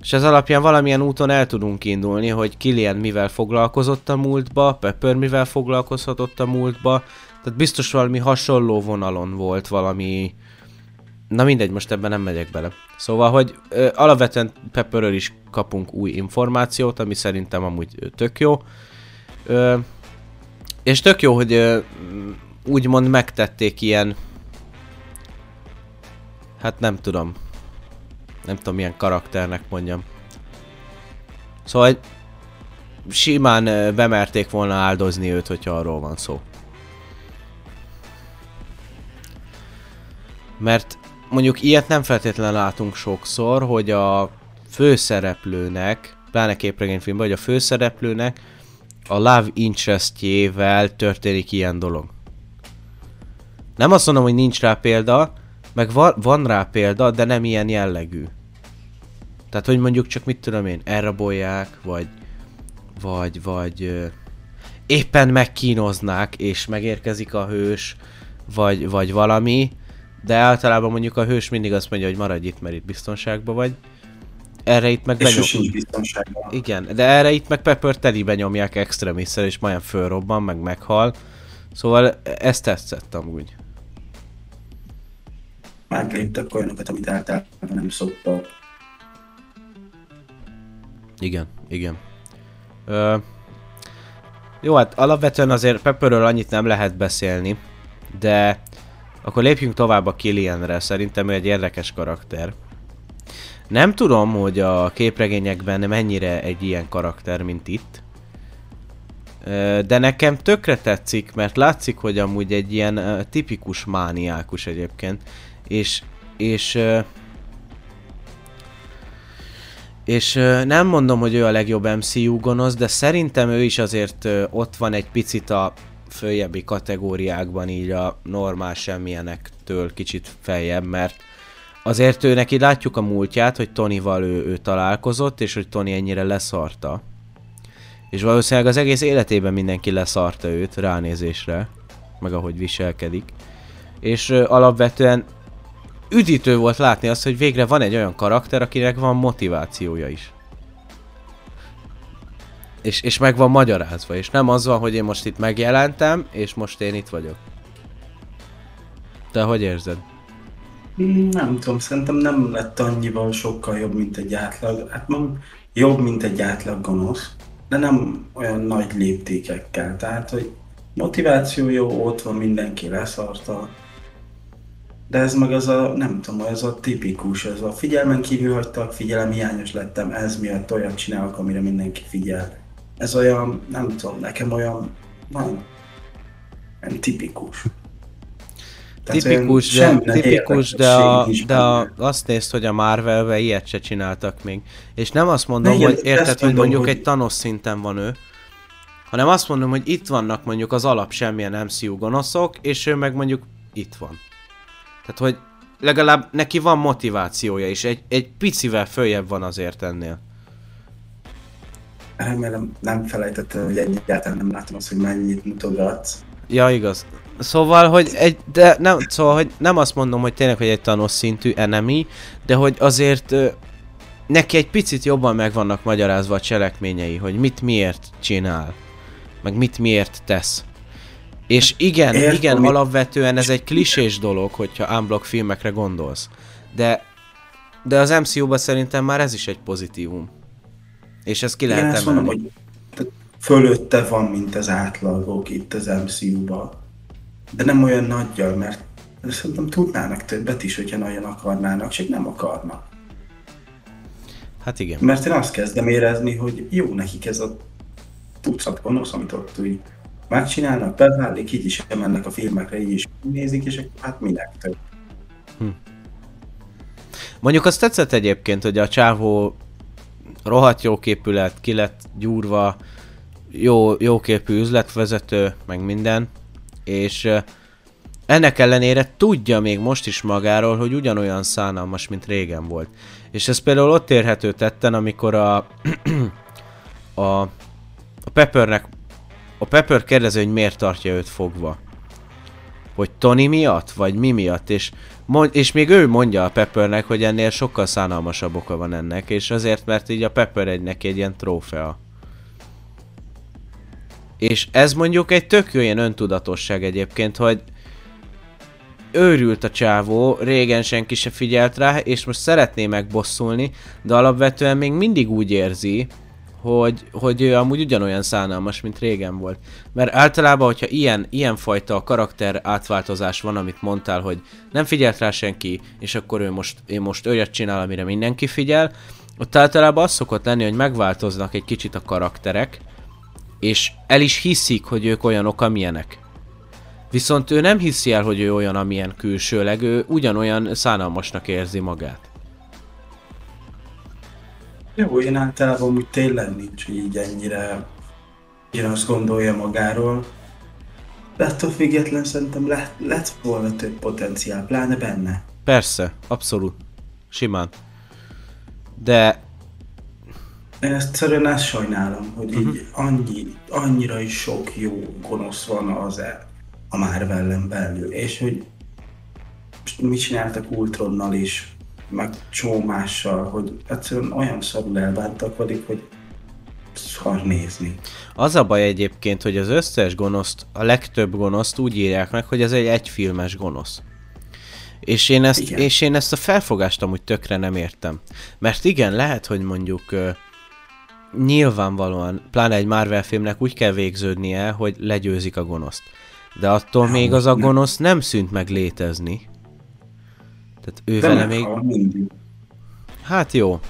és ez alapján valamilyen úton el tudunk indulni, hogy Killian mivel foglalkozott a múltba, Pepper mivel foglalkozhatott a múltba, tehát biztos valami hasonló vonalon volt valami... Na mindegy, most ebben nem megyek bele. Szóval, hogy ö, alapvetően Pepperről is kapunk új információt, ami szerintem amúgy tök jó. Ö, és tök jó, hogy ö, úgymond megtették ilyen... Hát nem tudom. Nem tudom milyen karakternek mondjam. Szóval simán bemerték volna áldozni őt, hogyha arról van szó. Mert mondjuk ilyet nem feltétlenül látunk sokszor, hogy a főszereplőnek, pláne képregényfilmben, hogy a főszereplőnek a love interestjével történik ilyen dolog. Nem azt mondom, hogy nincs rá példa, meg van, van rá példa, de nem ilyen jellegű. Tehát, hogy mondjuk csak mit tudom én, elrabolják, vagy, vagy, vagy... ö, éppen megkínoznák, és megérkezik a hős, vagy, vagy valami, de általában mondjuk a hős mindig azt mondja, hogy maradj itt, mert itt biztonságban vagy. Erre itt meg biztonságban. Igen, de erre itt meg Pepper telibe nyomják extremisszel, és majdnem fölrobban, meg meghal. Szóval ezt tetszett amúgy. Megléptek olyanokat, amit általában nem szoktak. Igen, igen. Ö, jó, hát alapvetően azért Pepperről annyit nem lehet beszélni, de akkor lépjünk tovább a Killianre, szerintem ő egy érdekes karakter. Nem tudom, hogy a képregényekben mennyire egy ilyen karakter, mint itt. De nekem tökre tetszik, mert látszik, hogy amúgy egy ilyen tipikus mániákus egyébként. És, és és nem mondom, hogy ő a legjobb MCU gonosz, de szerintem ő is azért ott van egy picit a följebbi kategóriákban, így a normál semmilyenektől kicsit feljebb, mert azért ő neki látjuk a múltját, hogy Tonyval ő, ő találkozott, és hogy Tony ennyire leszarta. És valószínűleg az egész életében mindenki leszarta őt ránézésre, meg ahogy viselkedik. És alapvetően üdítő volt látni azt, hogy végre van egy olyan karakter, akinek van motivációja is. És, és meg van magyarázva, és nem az van, hogy én most itt megjelentem, és most én itt vagyok. Te hogy érzed? Nem tudom, szerintem nem lett annyival sokkal jobb, mint egy átlag. Hát jobb, mint egy átlag gonosz, de nem olyan nagy léptékekkel. Tehát, hogy motiváció jó, ott van, mindenki leszarta. De ez meg az a, nem tudom, ez a tipikus, ez a figyelmen kívül hagytak, figyelemhiányos lettem, ez miatt olyat csinálok, amire mindenki figyel. Ez olyan, nem tudom, nekem olyan, van, olyan tipikus. Tehát Tipikus, de, tipikus, de, a, de a, azt nézd, hogy a Marvelbe ilyet se csináltak még. És nem azt mondom, igen, hogy érted, hogy mondom, mondjuk hogy- egy Thanos szinten van ő, hanem azt mondom, hogy itt vannak mondjuk az alap semmilyen MCU gonoszok, és ő meg mondjuk itt van. Tehát, hogy legalább neki van motivációja is, egy, egy picivel följebb van azért ennél. Remélem nem felejtettem, hogy egyáltalán nem látom azt, hogy mennyit mutogatsz. Ja, igaz. Szóval, hogy egy, de nem, szóval, hogy nem azt mondom, hogy tényleg, hogy egy Thanos szintű enemy, de hogy azért ö, neki egy picit jobban meg vannak magyarázva a cselekményei, hogy mit miért csinál, meg mit miért tesz. És igen, Értem, igen, amit- alapvetően ez egy klisés dolog, hogyha unblock filmekre gondolsz. De, de az MCU-ban szerintem már ez is egy pozitívum. És ezt ki Igen, lehet mondom, emelni. hogy tehát fölötte van, mint az átlagok itt az MCU-ban. De nem olyan nagyjal, mert szerintem tudnának többet is, hogyha nagyon akarnának, csak nem akarnak. Hát igen. Mert én azt kezdem érezni, hogy jó nekik ez a tucat gonosz, amit ott úgy megcsinálnak, beválik, így is mennek a filmekre, így is nézik, és akkor hát minek több. Mondjuk azt tetszett egyébként, hogy a csávó rohadt jó képű lett, ki lett gyúrva, jó, jó képű üzletvezető, meg minden, és ennek ellenére tudja még most is magáról, hogy ugyanolyan szánalmas, mint régen volt. És ez például ott érhető tetten, amikor a, a, a Peppernek, a Pepper kérdezi, hogy miért tartja őt fogva hogy Tony miatt, vagy mi miatt, és, mond, és még ő mondja a Peppernek, hogy ennél sokkal szánalmasabb oka van ennek, és azért, mert így a Pepper egy neki egy ilyen trófea. És ez mondjuk egy tök jó ilyen öntudatosság egyébként, hogy őrült a csávó, régen senki se figyelt rá, és most szeretné megbosszulni, de alapvetően még mindig úgy érzi, hogy, hogy ő amúgy ugyanolyan szánalmas, mint régen volt. Mert általában, hogyha ilyen, ilyen fajta karakter átváltozás van, amit mondtál, hogy nem figyelt rá senki, és akkor ő most, ő most olyat csinál, amire mindenki figyel, ott általában az szokott lenni, hogy megváltoznak egy kicsit a karakterek, és el is hiszik, hogy ők olyanok, amilyenek. Viszont ő nem hiszi el, hogy ő olyan, amilyen külsőleg, ő ugyanolyan szánalmasnak érzi magát. Jó, én általában úgy tényleg nincs, hogy így ennyire én azt gondolja magáról. De attól független szerintem lett, lett volna több potenciál, pláne benne. Persze, abszolút. Simán. De Én ezt egyszerűen ezt sajnálom, hogy uh-huh. így annyi, annyira is sok jó gonosz van az e, a Marvelen belül, és hogy mit csináltak Ultronnal is, meg csómással, hogy egyszerűen olyan szarul elbántak velük, hogy szar nézni. Az a baj egyébként, hogy az összes gonoszt, a legtöbb gonoszt úgy írják meg, hogy ez egy egyfilmes gonosz. És én, ezt, Igen. és én ezt a felfogást amúgy tökre nem értem. Mert igen, lehet, hogy mondjuk uh, nyilvánvalóan, pláne egy Marvel filmnek úgy kell végződnie, hogy legyőzik a gonoszt. De attól Nem, még az a nem. gonosz nem szűnt meg létezni. Tehát ő De vele még... Hát jó.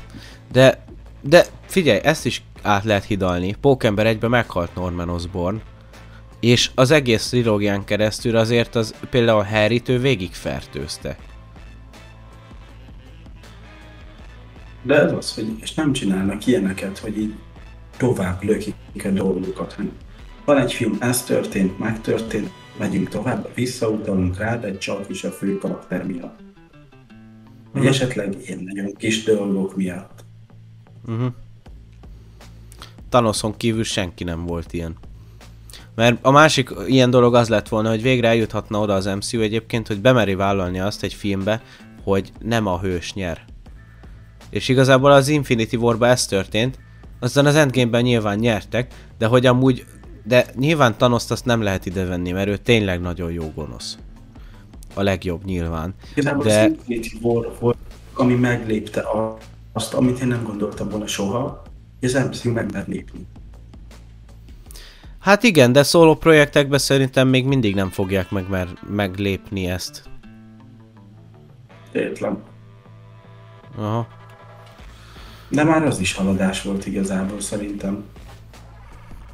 De, de figyelj, ezt is át lehet hidalni. Pókember egybe meghalt Norman Osborn. És az egész trilógián keresztül azért az például Harryt ő végig fertőzte. De ez az, hogy és nem csinálnak ilyeneket, hogy így tovább lökik a dolgokat. Van egy film, ez történt, megtörtént, megyünk tovább, visszautalunk rá, de csak is a fő karakter miatt. Vagy esetleg ilyen nagyon kis dolgok miatt. Thanoson kívül senki nem volt ilyen. Mert a másik ilyen dolog az lett volna, hogy végre eljuthatna oda az MCU egyébként, hogy bemeri vállalni azt egy filmbe, hogy nem a hős nyer. És igazából az Infinity War-ba ez történt, aztán az Endgame-ben nyilván nyertek, de hogy amúgy, de nyilván Thanos-t azt nem lehet idevenni, mert ő tényleg nagyon jó gonosz. A legjobb nyilván. Igazából De- az Infinity War volt, ami meglépte azt, amit én nem gondoltam volna soha, hogy az MCU meg mer lépni. Hát igen, de szóló projektekben szerintem még mindig nem fogják meg, mer- meglépni ezt. Értlen. Aha. De már az is haladás volt igazából szerintem.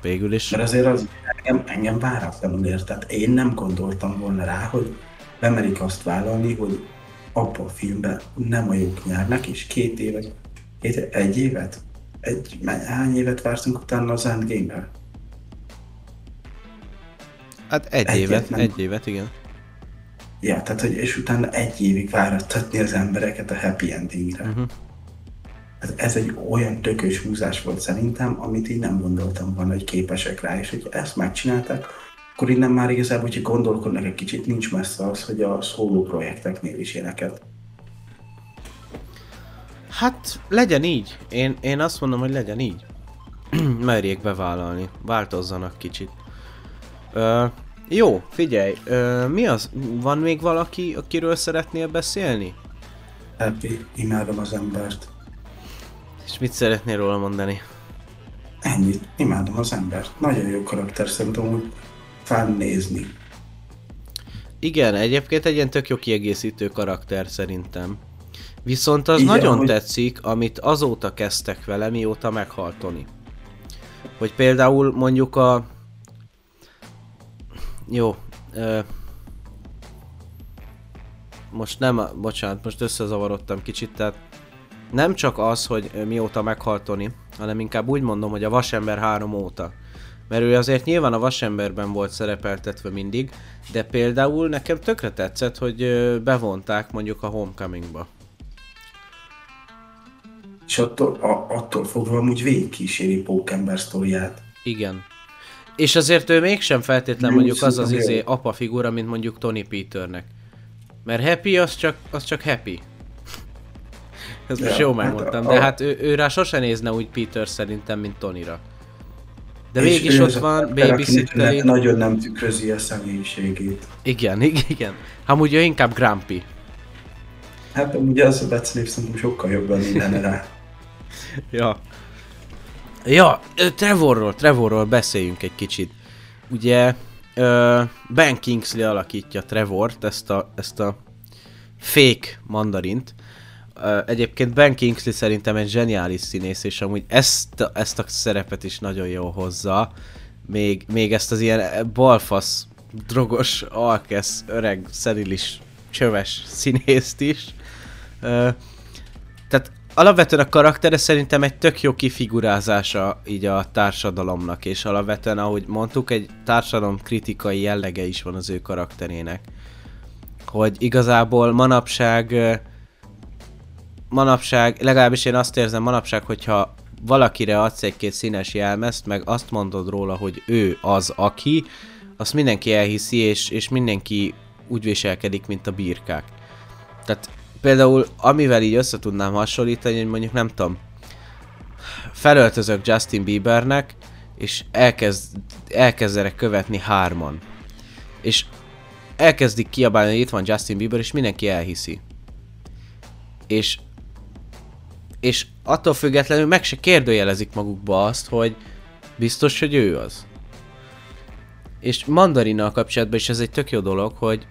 Végül is. Mert azért az engem, engem váratlanul ért. Tehát én nem gondoltam volna rá, hogy bemerik azt vállalni, hogy abban a filmben nem a jók nyernek, és két évet, két, egy évet? Egy, hány évet vártunk utána az Endgame-re? Hát egy Egyet évet, nem. egy évet, igen. Ja, tehát, hogy és utána egy évig várattatni az embereket a happy endingre. Uh-huh. Ez, ez egy olyan tökös húzás volt szerintem, amit így nem gondoltam volna, hogy képesek rá, és hogy ezt megcsinálták, akkor innen már igazából, hogyha gondolkodnak egy kicsit, nincs messze az, hogy a szóló projekteknél is ilyeneket. Hát legyen így. Én, én azt mondom, hogy legyen így. Merjék bevállalni. Változzanak kicsit. Ö, jó, figyelj. Ö, mi az? Van még valaki, akiről szeretnél beszélni? Happy, imádom az embert. És mit szeretnél róla mondani? Ennyit, imádom az embert. Nagyon jó karakter, szerintem úgy fán nézni. Igen, egyébként egy ilyen tök jó kiegészítő karakter szerintem. Viszont az Igen, nagyon hogy- tetszik, amit azóta kezdtek vele, mióta meghalt Tony. Hogy például mondjuk a... Jó. Ö... Most nem, bocsánat, most összezavarodtam kicsit, tehát nem csak az, hogy mióta meghalt Tony, hanem inkább úgy mondom, hogy a Vasember 3 óta. Mert ő azért nyilván a Vasemberben volt szerepeltetve mindig, de például nekem tökre tetszett, hogy bevonták mondjuk a Homecomingba. És attól, a, attól fogva amúgy végigkíséri Pókember sztoriát. Igen. És azért ő mégsem feltétlen Jó, mondjuk az az izé apa figura, mint mondjuk Tony Peternek. Mert Happy az csak, az csak Happy. Ezt most Ja, jó hát megmondtam, a- de hát ő, ő rá sose nézne úgy Peter szerintem, mint Tonyra. De mégis ott van, babysitteri. Nagyon nem tükrözi a személyiségét. Igen, igen. Amúgy ő inkább Grumpy. Hát ugye az a Betsznév szerintem sokkal jobban lenne rá. Ja. Ja, Trevorról, Trevorról beszéljünk egy kicsit. Ugye Ben Kingsley alakítja Trevort, ezt a, ezt a fake mandarint. Egyébként Ben Kingsley szerintem egy zseniális színész, és amúgy ezt, ezt a szerepet is nagyon jól hozza. Még, még ezt az ilyen balfasz, drogos, alkesz, öreg, szenilis, csöves színészt is. Ö, tehát alapvetően a karaktere szerintem egy tök jó kifigurázása így a társadalomnak, és alapvetően, ahogy mondtuk, egy társadalom kritikai jellege is van az ő karakterének. Hogy igazából manapság manapság, legalábbis én azt érzem manapság, hogyha valakire adsz egy-két színes jelmezt, meg azt mondod róla, hogy ő az, aki, azt mindenki elhiszi, és, és mindenki úgy viselkedik, mint a birkák. Tehát például, amivel így össze tudnám hasonlítani, hogy mondjuk nem tudom, felöltözök Justin Biebernek, és elkezd, elkezdenek követni hárman. És elkezdik kiabálni, hogy itt van Justin Bieber, és mindenki elhiszi. És és attól függetlenül meg se kérdőjelezik magukba azt, hogy biztos, hogy ő az. És mandarinnal kapcsolatban is ez egy tök jó dolog, hogy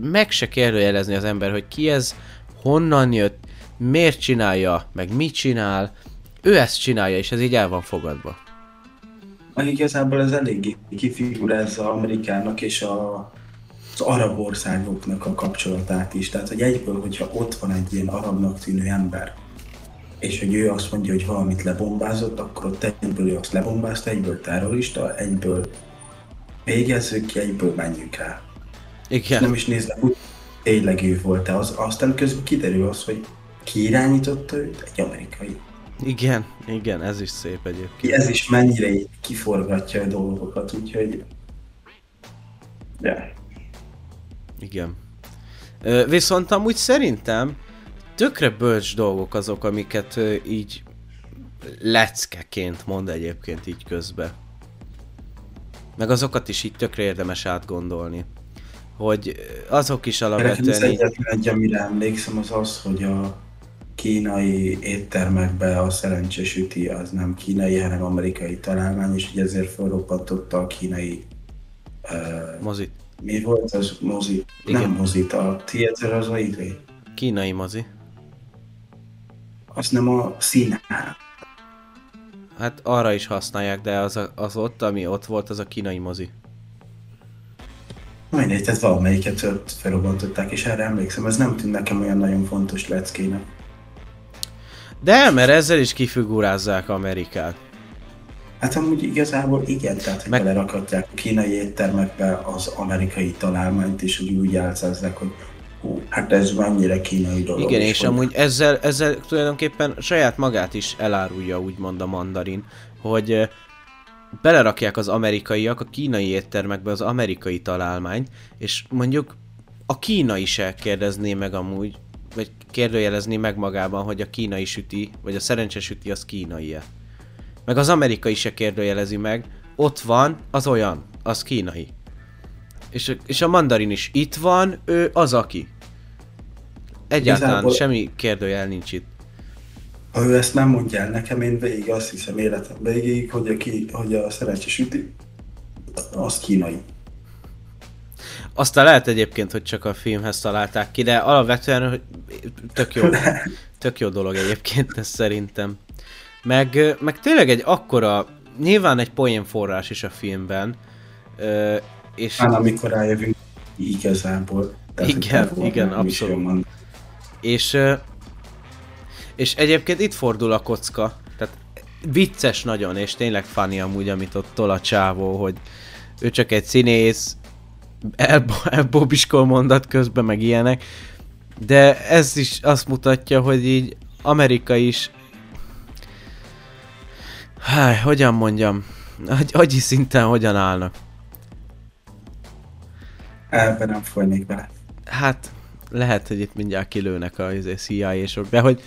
meg se kérdőjelezni az ember, hogy ki ez, honnan jött, miért csinálja, meg mit csinál, ő ezt csinálja, és ez így el van fogadva. Meg igazából ez eléggé kifigurázza Amerikának és a, az arab országoknak a kapcsolatát is. Tehát, hogy egyből, hogyha ott van egy ilyen arabnak tűnő ember, és hogy ő azt mondja, hogy valamit lebombázott, akkor ott egyből ő azt lebombázta, egyből terrorista, egyből végezzük ki, egyből menjünk rá. Igen. Nem is néznek úgy, tényleg ő volt-e. Az, aztán közben kiderül az, hogy ki irányította őt? Egy amerikai. Igen, igen, ez is szép egyébként. Ez is mennyire így kiforgatja a dolgokat, úgyhogy... Ja. Igen. Ö, viszont amúgy szerintem tökre bölcs dolgok azok, amiket ö, így leckeként mond egyébként így közbe. Meg azokat is így tökre érdemes átgondolni. Hogy azok is Nekem alapvetően így... egyetlen egy, amire emlékszem, az az, hogy a kínai éttermekbe a szerencsésüti az nem kínai, hanem amerikai találmány, és hogy ezért felroppantotta a kínai uh, Mozi. Mi volt az mozi? Igen. Nem mozit, a theater az a izé. Kínai mozi. Az nem a színház. Hát arra is használják, de az, a, az ott, ami ott volt, az a kínai mozi. Mindegy, tehát valamelyiket ott felrobbantották, és erre emlékszem, ez nem tűnt nekem olyan nagyon fontos leckének. De, mert ezzel is kifigurázzák Amerikát. Hát amúgy igazából igen, tehát Meg- belerakadják a kínai éttermekbe az amerikai találmányt, és úgy, úgy álcázzák, hogy hú, hát ez mennyire kínai dolog. Igen, és hogy amúgy ezzel, ezzel tulajdonképpen saját magát is elárulja úgymond a mandarin, hogy belerakják az amerikaiak a kínai éttermekbe az amerikai találmányt, és mondjuk a kínai se kérdezné meg amúgy, vagy kérdőjelezné meg magában, hogy a kínai süti, vagy a szerencsesüti az kínai-e. Meg az amerikai se kérdőjelezi meg, ott van, az olyan, az kínai. És, és a mandarin is itt van, ő az aki. Egyáltalán Igazából- semmi kérdőjel nincs itt. Ha ő ezt nem mondja el nekem, én végig azt hiszem életem végig, hogy a, ki, hogy a szerencsés üti, az kínai. Aztán lehet egyébként, hogy csak a filmhez találták ki, de alapvetően tök jó, tök jó dolog egyébként ez szerintem. Meg, meg tényleg egy akkora, nyilván egy poén forrás is a filmben, ö, és Hát amikor rájövünk igazából. hogy Igen, igen, abszolút. És, és egyébként itt fordul a kocka. Tehát vicces nagyon, és tényleg funny amúgy, amit ott tol a csávó, hogy ő csak egy színész, elbo- elbobiskol mondat közben, meg ilyenek. De ez is azt mutatja, hogy így Amerika is Háj, hogyan mondjam, agy, agyi szinten hogyan állnak. Ebben nem folynék bele. Hát, lehet, hogy itt mindjárt kilőnek a izé, CIA-sok, de hogy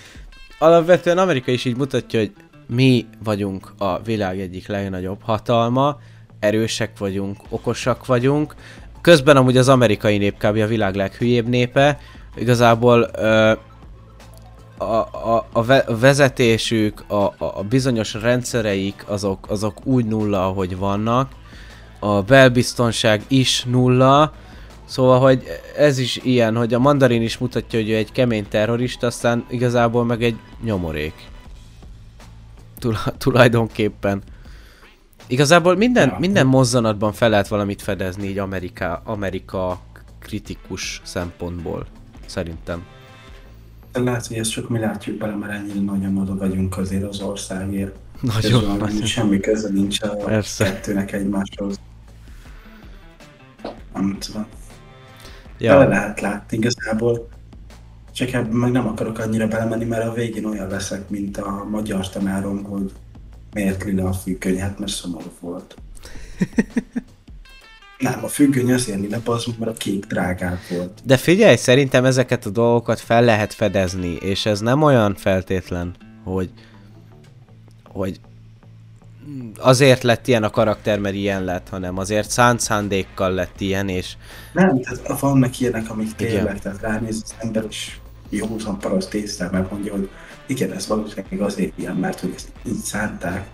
alapvetően Amerika is így mutatja, hogy mi vagyunk a világ egyik legnagyobb hatalma, erősek vagyunk, okosak vagyunk, közben amúgy az amerikai nép kb. a világ leghülyébb népe, igazából ö, a, a, a, ve- a vezetésük, a, a, bizonyos rendszereik, azok, azok úgy nulla, ahogy vannak, a belbiztonság is nulla, Szóval, hogy ez is ilyen, hogy a mandarin is mutatja, hogy ő egy kemény terrorista, aztán igazából meg egy nyomorék. Tul- tulajdonképpen. Igazából minden, Ja. minden mozzanatban fel lehet valamit fedezni így Amerika, Amerika kritikus szempontból. Szerintem. Lehet, hogy ezt csak mi látjuk bele, mert ennyire nagyon oda vagyunk azért az országért. Nagyon, Közben nagyon. Semmi köze nincs a Persze. kettőnek egymáshoz. Nem tudom. Ja. Bele lehet látni igazából. Csak ebben meg nem akarok annyira belemenni, mert a végén olyan leszek, mint a magyar tanárom, hogy miért lila a függöny, hát mert szomorú volt. Nem, a függöny azért lila, az, mert a kék drágább volt. De figyelj, szerintem ezeket a dolgokat fel lehet fedezni, és ez nem olyan feltétlen, hogy, hogy azért lett ilyen a karakter, mert ilyen lett, hanem azért szánt szándékkal lett ilyen, és Nem, tehát vannak ilyenek, amik Igen. tényleg, tehát ránéz az ember is józan paraszt észre megmondja, hogy igen, ez valószínűleg azért ilyen, mert hogy ezt így szánták.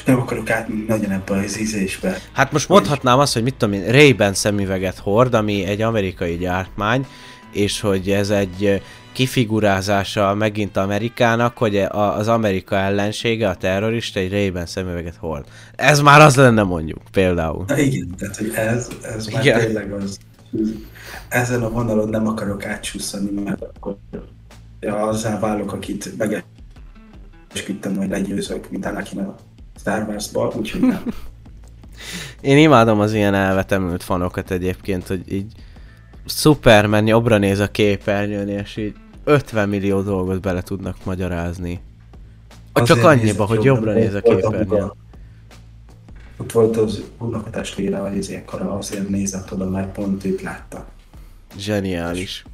És nem akarok átmenni nagyon ebbe az ízésbe. Hát most mondhatnám azt, hogy mit tudom én, Ray-Ban szemüveget hord, ami egy amerikai gyártmány, és hogy ez egy kifigurázása megint Amerikának, hogy a- az Amerika ellensége, a terrorista egy Ray-Ban szemüveget hord. Ez már az lenne mondjuk, például. Na igen, tehát hogy ez, ez már Igen. tényleg az. Ezen a vonalon nem akarok átsúszani, mert akkor azzá válok, akit megesküdtem, hogy legyőzök, mint Anakin a Star Wars-ba, úgyhogy nem. Én imádom az ilyen elvetemült fanokat egyébként, hogy így Superman jobbra néz a képernyőn, és így 50 millió dolgot bele tudnak magyarázni. Csak Azért annyiba, nézett hogy jobban, jobbra néz a a képernyőn. Ott volt az unokatestvére, hogy ezért kara, azért nézett oda, mert pont őt látta. Zseniális.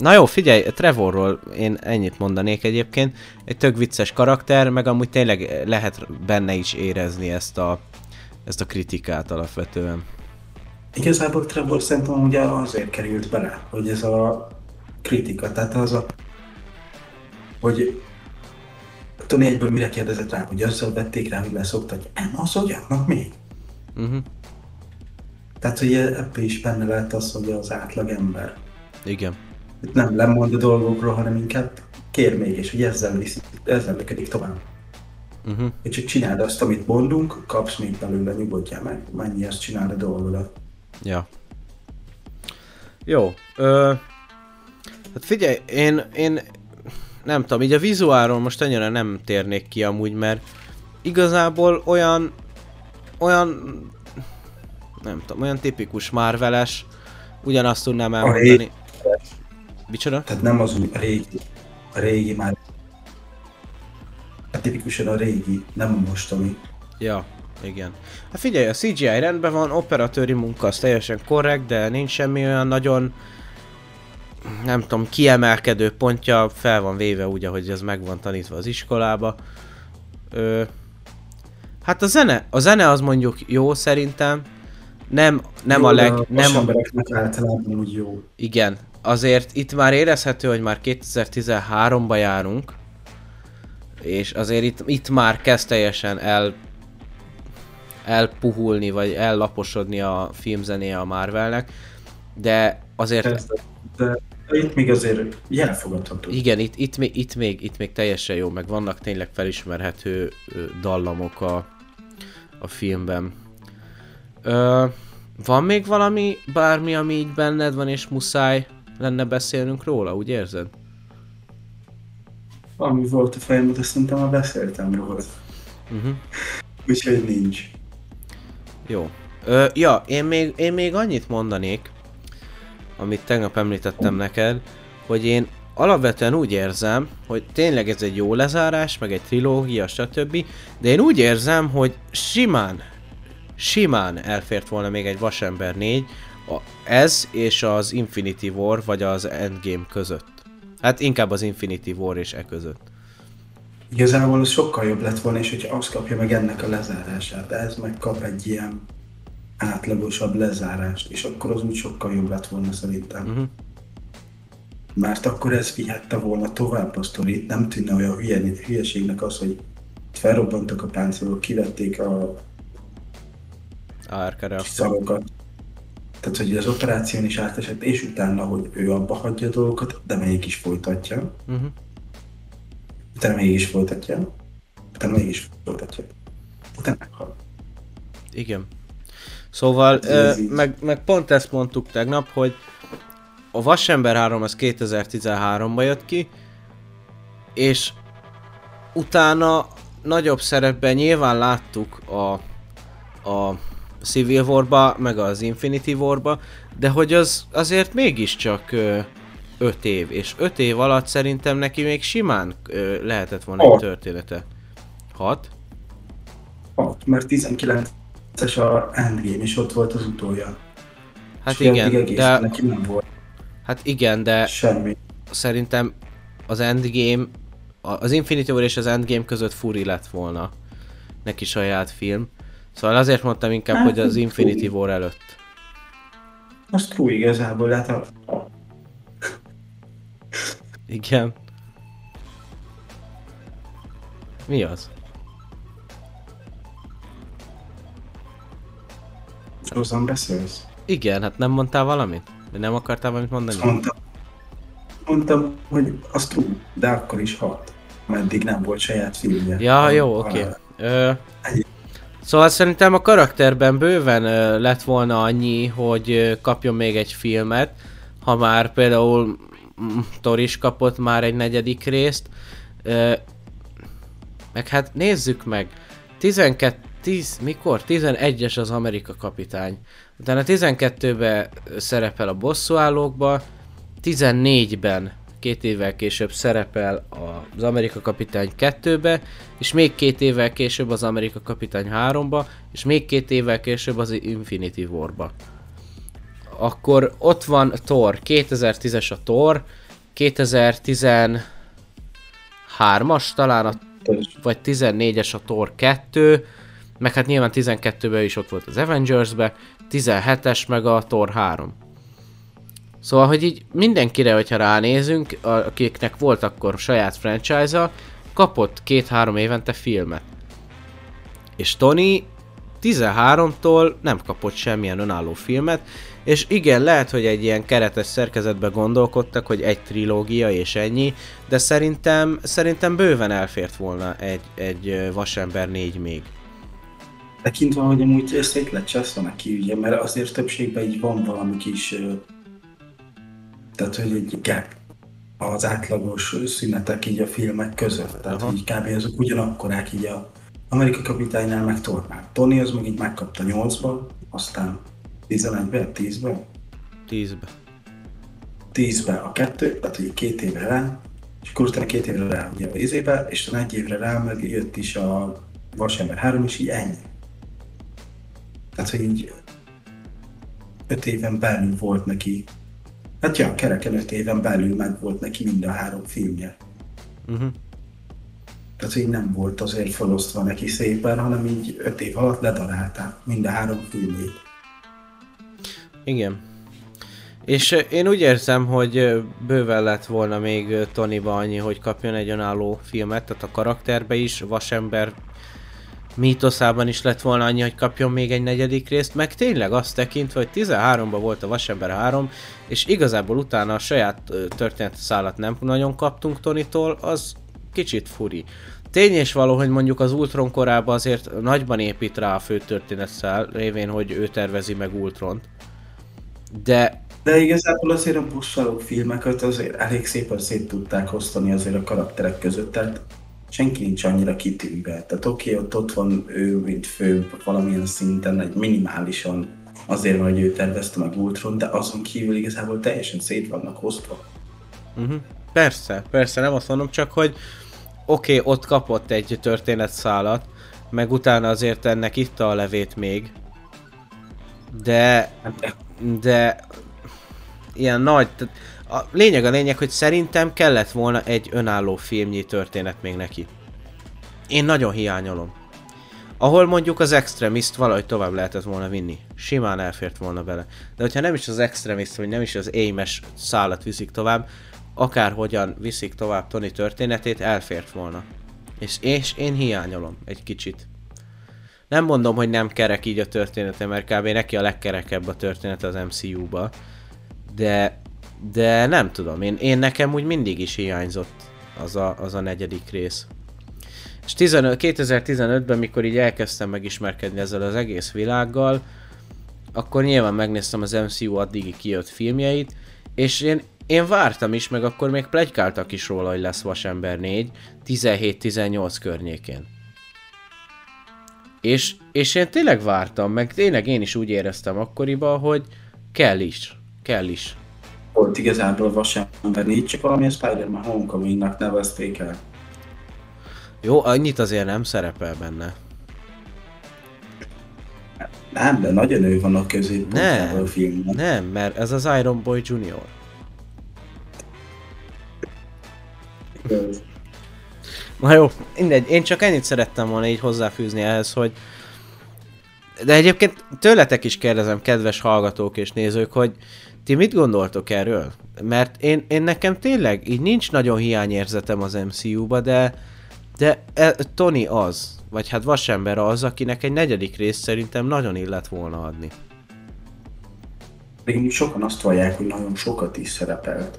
Na jó, figyelj, Trevorról én ennyit mondanék egyébként. Egy tök vicces karakter, meg amúgy tényleg lehet benne is érezni ezt a, ezt a kritikát alapvetően. Igazából Trevor szerintem ugye azért került bele, hogy ez a kritika, tehát az a, hogy Tony egyből mire kérdezett rá, hogy azzal vették rá, hogy leszoktatja. Nem, az olyannak még. Uh-huh. Tehát, hogy ebből is benne lehet az, hogy az átlag ember Igen. Itt nem lemond a dolgokról, hanem inkább kér még, és hogy ezzel, viszi, ezzel működik tovább. Uh-huh. És csak csináld azt, amit mondunk, kapsz még belőle, nyugodjál meg, mennyi azt csináld a dolgodat. Ja. Jó. Ö, hát figyelj, én, én nem tudom, így a vizuálról most annyira nem térnék ki amúgy, mert igazából olyan, olyan, nem tudom, olyan tipikus Marveles, ugyanazt tudnám elmondani. Micsoda? Tehát nem az új, a régi, a régi már a tipikusan a régi, nem a mostani. Ja, igen. Hát figyelj, a CGI rendben van, operatőri munka az teljesen korrekt, de nincs semmi olyan nagyon nem tudom, kiemelkedő pontja, fel van véve úgy, ahogy ez meg van tanítva az iskolába. Ö, hát a zene, a zene az mondjuk jó szerintem, nem, nem Jó, a leg, nem a, általában úgy jó. igen, azért itt már érezhető, hogy már 2013-ba járunk, és azért itt, itt már kezd teljesen el elpuhulni, vagy ellaposodni a filmzenéje a Marvelnek, de azért Ez, de itt még azért elfogadható. igen, itt, itt, még, itt, még, itt még teljesen jó, meg vannak tényleg felismerhető dallamok a, a filmben. Ö, van még valami, bármi, ami így benned van, és muszáj lenne beszélnünk róla, úgy érzed? Ami volt a fejemben, azt szerintem már beszéltem róla. Uh-huh. Úgyhogy nincs. Jó. Ö, ja, én még, én még annyit mondanék, amit tegnap említettem neked, hogy én alapvetően úgy érzem, hogy tényleg ez egy jó lezárás, meg egy trilógia, stb. De én úgy érzem, hogy simán, simán elfért volna még egy Vasember 4, a, ez és az Infinity War, vagy az Endgame között. Hát inkább az Infinity War és e között. Igazából az sokkal jobb lett volna, és hogyha azt kapja meg ennek a lezárását, de ez meg kap egy ilyen átlagosabb lezárást, és akkor az úgy sokkal jobb lett volna szerintem. Uh-huh. Mert akkor ez vihette volna tovább a sztorit, nem tűnne olyan hülye, hülyeségnek az, hogy felrobbantak a páncélok, kivették a szarokat. Tehát, hogy az operáción is átesett, és utána, hogy ő abba hagyja a dolgokat, de mégis folytatja. Uh-huh. Utána mégis folytatja. Utána mégis folytatja. Utána meghal. Igen. Szóval, Ez ö, meg, meg pont ezt mondtuk tegnap, hogy a Vasember 3 az 2013-ban jött ki, és utána nagyobb szerepben nyilván láttuk a, a Civil War-ba, meg az Infinity War-ba, de hogy az azért mégiscsak 5 év, és 5 év alatt szerintem neki még simán ö, lehetett volna egy története. 6? Hat, mert 19-es a Endgame, és ott volt az utolja. Hát És igen, de, neki nem volt hát igen, de semmi. szerintem az Endgame, az Infinity War és az Endgame között furi lett volna neki saját film. Szóval azért mondtam inkább, Hát, hogy az. Infinity War előtt. Az true igazából, de hát a, Igen. Mi az? Rosan beszélsz? Igen, hát nem mondtál valamit? Vagy nem akartál valamit mondani? Mondtam, mondtam, hogy az true, de akkor is hat. Meddig nem volt saját filmje. Ja, jó, oké. Ö, Szóval szerintem a karakterben bőven ö, lett volna annyi, hogy ö, kapjon még egy filmet, ha már például mm, Thor is kapott már egy negyedik részt. Ö, meg hát nézzük meg, 12, 10, mikor? 11-es az Amerika kapitány. Utána 12-ben szerepel a bosszúállókba, 14-ben két évvel később szerepel az Amerika Kapitány 2-be, és még két évvel később az Amerika Kapitány 3-ba, és még két évvel később az Infinity War-ba. Akkor ott van Thor, 2010-es a Thor, 2013-as talán a vagy 14-es a Thor 2, meg hát nyilván 12-ben is ott volt az Avengers-be, 17-es meg a Thor 3. Szóval, hogy így mindenkire, hogyha ránézünk, akiknek volt akkor saját franchise-a, kapott két-három évente filmet. És Tony 13-tól nem kapott semmilyen önálló filmet, és igen, lehet, hogy egy ilyen keretes szerkezetbe gondolkodtak, hogy egy trilógia és ennyi, de szerintem, szerintem bőven elfért volna egy, egy Vasember 4 még. Tekintve, hogy amúgy szét lett cseszve neki, ugye, mert azért többségben így van valami kis, tehát hogy egy gap az átlagos szünetek így a filmek között. Tehát, Aha. hogy kb. azok ugyanakkorák így a Amerika kapitánynál meg Tornál. Tony az meg így megkapta 8-ba, aztán 11-ben, 10-ben, 10-be. 10-ben a kettő, tehát hogy két évre rá, és akkor utána két évre rá ugye az izébe, és utána egy évre rá meg jött is a Vasember 3, és így ennyi. Tehát, hogy így öt éven belül volt neki, hát ja, kereken öt éven belül meg volt neki mind a három filmje. Uh-huh. Tehát, így nem volt azért felosztva neki szépen, hanem így öt év alatt ledarálták mind a három filmét. Igen. És én úgy érzem, hogy bőven lett volna még Tonyba annyi, hogy kapjon egy önálló filmet, tehát a karakterbe is, Vasember mítoszában is lett volna annyi, hogy kapjon még egy negyedik részt, meg tényleg azt tekintve, hogy 13-ban volt a Vasember 3, és igazából utána a saját ö, történetszálat nem nagyon kaptunk Tonytól, az kicsit furi. Tény és való, hogy mondjuk az Ultron korában azért nagyban épít rá a fő történetszál, révén, hogy ő tervezi meg Ultront. De De igazából azért a buszaló filmeket azért elég szépen szét tudták osztani azért a karakterek között, tehát senki nincs annyira kitűnve. Tehát oké, okay, ott, ott van ő, mint fő valamilyen szinten, egy minimálisan azért van, hogy ő tervezte meg Ultron, de azon kívül igazából teljesen szét vannak osztva. Uh-huh. Persze, persze, nem azt mondom, csak hogy oké, okay, ott kapott egy történetszálat, meg utána azért ennek itta a levét még, de, Hát, de ilyen nagy, tehát a lényeg a lényeg, hogy szerintem kellett volna egy önálló filmnyi történet még neki. Én nagyon hiányolom. Ahol mondjuk az Extremist valahogy tovább lehetett volna vinni. Simán elfért volna bele. De hogyha nem is az Extremist, vagy nem is az Aimes szállat viszik tovább, akárhogyan viszik tovább Tony történetét, elfért volna. És, és én hiányolom egy kicsit. Nem mondom, hogy nem kerek így a története, mert kb. neki a legkerekebb a történet az MCU-ba. De, de nem tudom, én, én nekem úgy mindig is hiányzott az a, az a negyedik rész. És 15, 2015-ben, mikor így elkezdtem megismerkedni ezzel az egész világgal, akkor nyilván megnéztem az MCU addigi kijött filmjeit, és én, én vártam is, meg akkor még plegykáltak is róla, hogy lesz Vasember 4, 17-18 környékén. És, és én tényleg vártam, meg tényleg én is úgy éreztem akkoriban, hogy kell is. Kell is. Volt igazából vasember négy, csak valamilyen Spider-Man Homecoming-nak nevezték el. Jó, annyit azért nem szerepel benne. Nem, de nagyon ő van a középpontjában a filmben. nem, mert ez az Iron Boy Junior. Na jó, mindegy, én csak ennyit szerettem volna így hozzáfűzni ehhez, hogy de egyébként tőletek is kérdezem, kedves hallgatók és nézők, hogy ti mit gondoltok erről? Mert én, én nekem tényleg így nincs nagyon hiányérzetem az MCU-ba, de, de e, Tony az, vagy hát Vasember az, akinek egy negyedik részt szerintem nagyon illet volna adni. Még sokan azt vallják, hogy nagyon sokat is szerepelt.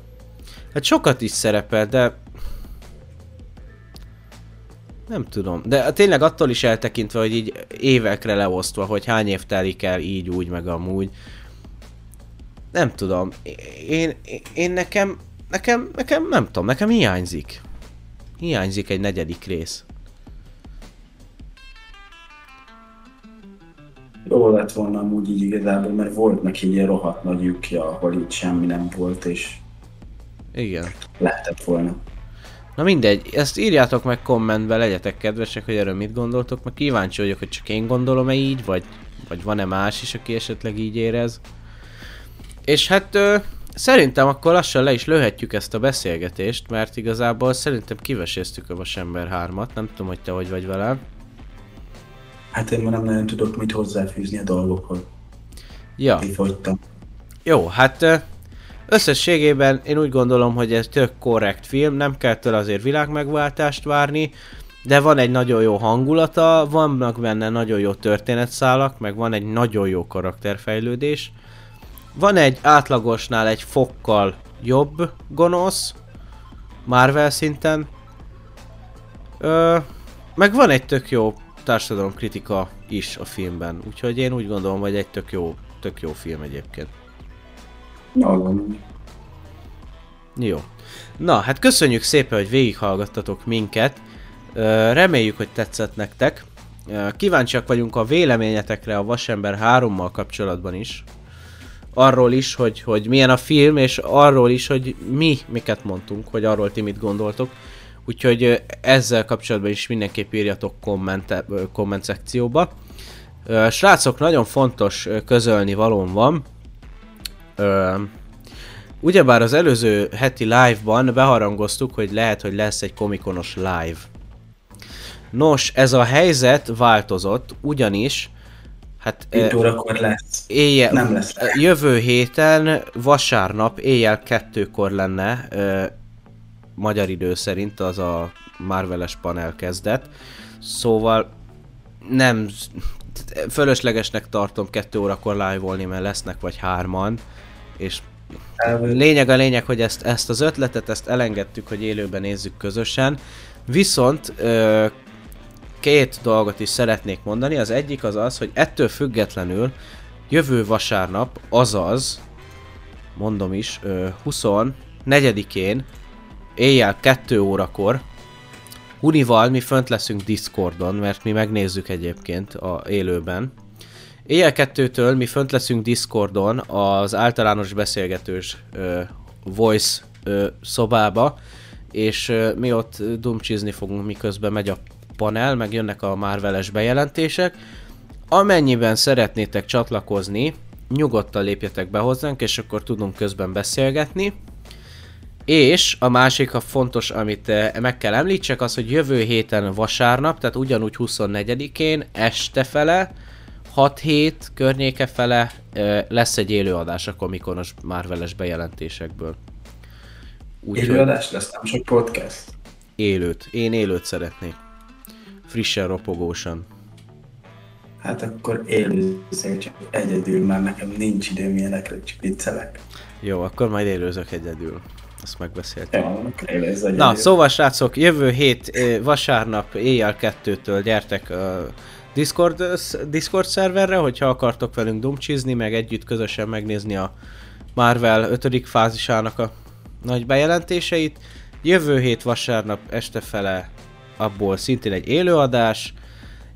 Hát sokat is szerepel, de... Nem tudom. De tényleg attól is eltekintve, hogy így évekre leosztva, hogy hány év telik el így, úgy, meg amúgy. Nem tudom. Én, én, én nekem, nekem, nekem nem tudom, nekem hiányzik. Hiányzik egy negyedik rész. Jó lett volna amúgy így igazából, mert volt neki egy ilyen rohadt nagy lyukja, ahol itt semmi nem volt, és Igen. lehetett volna. Na mindegy, ezt írjátok meg kommentbe, legyetek kedvesek, hogy erről mit gondoltok, meg kíváncsi vagyok, hogy csak én gondolom-e így, vagy, vagy van-e más is, aki esetleg így érez. És hát ö, szerintem akkor lassan le is lőhetjük ezt a beszélgetést, mert igazából szerintem kiveséztük a Vasember 3-at, nem tudom, hogy te hogy vagy velem. Hát én már nem nagyon tudok mit hozzáfűzni a dolgokhoz. Ja, Kifogytam. jó, hát ö, összességében én úgy gondolom, hogy ez tök korrekt film, nem kell tőle azért világmegváltást várni, de van egy nagyon jó hangulata, vannak benne nagyon jó történetszálak, meg van egy nagyon jó karakterfejlődés. Van egy átlagosnál egy fokkal jobb gonosz, Marvel szinten. Ö, meg van egy tök jó társadalomkritika is a filmben, úgyhogy én úgy gondolom, hogy egy tök jó, tök jó film egyébként. Nagyon. Jó. Na, hát köszönjük szépen, hogy végighallgattatok minket. Ö, Reméljük, hogy tetszett nektek. Kíváncsiak vagyunk a véleményetekre a Vasember 3-mal kapcsolatban is. Arról is, hogy, hogy milyen a film, és arról is, hogy mi miket mondtunk, hogy arról ti mit gondoltok. Úgyhogy ezzel kapcsolatban is mindenképp írjatok komment, komment szekcióba. Srácok, nagyon fontos közölni valóm van. Ugyebár az előző heti live-ban beharangoztuk, hogy lehet, hogy lesz egy komikonos live. Nos, ez a helyzet változott, ugyanis, hát 5 eh, órakor lesz. éjjel, Nem lesz. jövő héten, vasárnap, éjjel kettőkor lenne, eh, magyar idő szerint, az a Marveles panel kezdet. Szóval nem, fölöslegesnek tartom kettő órakor live-olni, mert lesznek vagy hárman, és Lényeg a lényeg, hogy ezt, ezt az ötletet, ezt elengedtük, hogy élőben nézzük közösen. Viszont ö, két dolgot is szeretnék mondani. Az egyik az az, hogy ettől függetlenül jövő vasárnap, azaz, mondom is, ö, 24-én, éjjel 2 órakor, Unival mi fönt leszünk Discordon, mert mi megnézzük egyébként a élőben. Éjjel kettőtől mi fönt leszünk Discordon az általános beszélgetős ö, voice ö, szobába, és ö, mi ott dumcsizni fogunk, miközben megy a panel, meg jönnek a Marveles bejelentések. Amennyiben szeretnétek csatlakozni, nyugodtan lépjetek be hozzánk, és akkor tudunk közben beszélgetni. És a másik, a fontos, amit eh, meg kell említsek, az, hogy jövő héten vasárnap, tehát ugyanúgy 24-én, este fele, 6-7 környéke fele ö, lesz egy élőadás a komikonos Marveles bejelentésekből. Úgyhogy Élőadás lesz, nem csak podcast. élőt. Én élőt szeretnék. Frissen, ropogósan. Hát akkor élőzél csak egyedül, mert nekem nincs időm ilyenekre, csak viccelek. Jó, akkor majd élőzök egyedül. Ezt megbeszéltük. Egyedül. Na, szóval srácok, jövő hét ö, vasárnap éjjel kettőtől gyertek a Discord, sz- Discord szerverre, hogyha akartok velünk dumcsizni, meg együtt közösen megnézni a Marvel 5. fázisának a nagy bejelentéseit. Jövő hét vasárnap este fele abból szintén egy élőadás,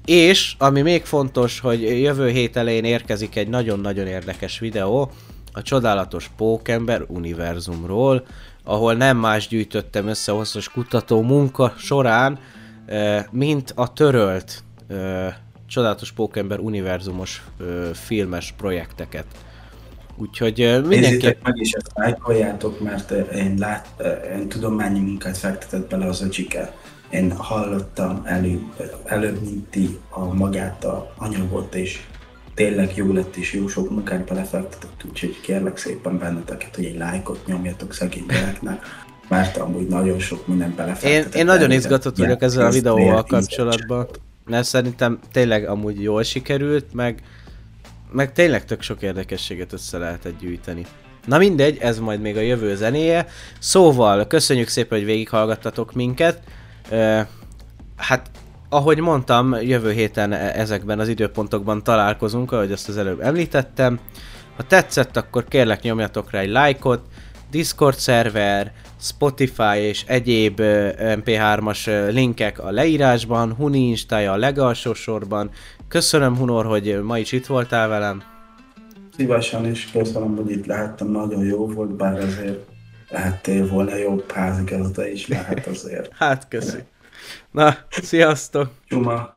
és ami még fontos, hogy jövő hét elején érkezik egy nagyon-nagyon érdekes videó a csodálatos Pókember univerzumról, ahol nem más gyűjtöttem össze hosszas kutató munka során, mint a törölt csodálatos Pókember univerzumos filmes projekteket. Úgyhogy mindenki... Nézzétek meg is ezt lájkoljátok, mert én, lát, én tudományi munkát fektetett bele az öcsiket. Én hallottam elő, előbb, mint ti a magát a anyagot, és tényleg jó lett, és jó sok munkát belefektetett, úgyhogy kérlek szépen benneteket, hogy egy lájkot nyomjatok szegény gyereknek, mert amúgy nagyon sok minden belefektetett. Én, én nagyon izgatott vagyok ezzel a videóval kapcsolatban, mert szerintem tényleg amúgy jól sikerült, meg meg tényleg tök sok érdekességet össze lehetett gyűjteni. Na mindegy, ez majd még a jövő zenéje. Szóval, köszönjük szépen, hogy végighallgattatok minket. Hát, ahogy mondtam, jövő héten e- ezekben az időpontokban találkozunk, ahogy azt az előbb említettem. Ha tetszett, akkor kérlek nyomjatok rá egy lájkot. Discord szerver, Spotify és egyéb MP3-as linkek a leírásban, Huni Instája a legalsó sorban, Köszönöm, Hunor, hogy ma is itt voltál velem. Szívesen is köszönöm, hogy itt lehettem, nagyon jó volt, bár azért lehettél volna jobb házigazda is lehet azért. hát köszi. Na, sziasztok! Csuma!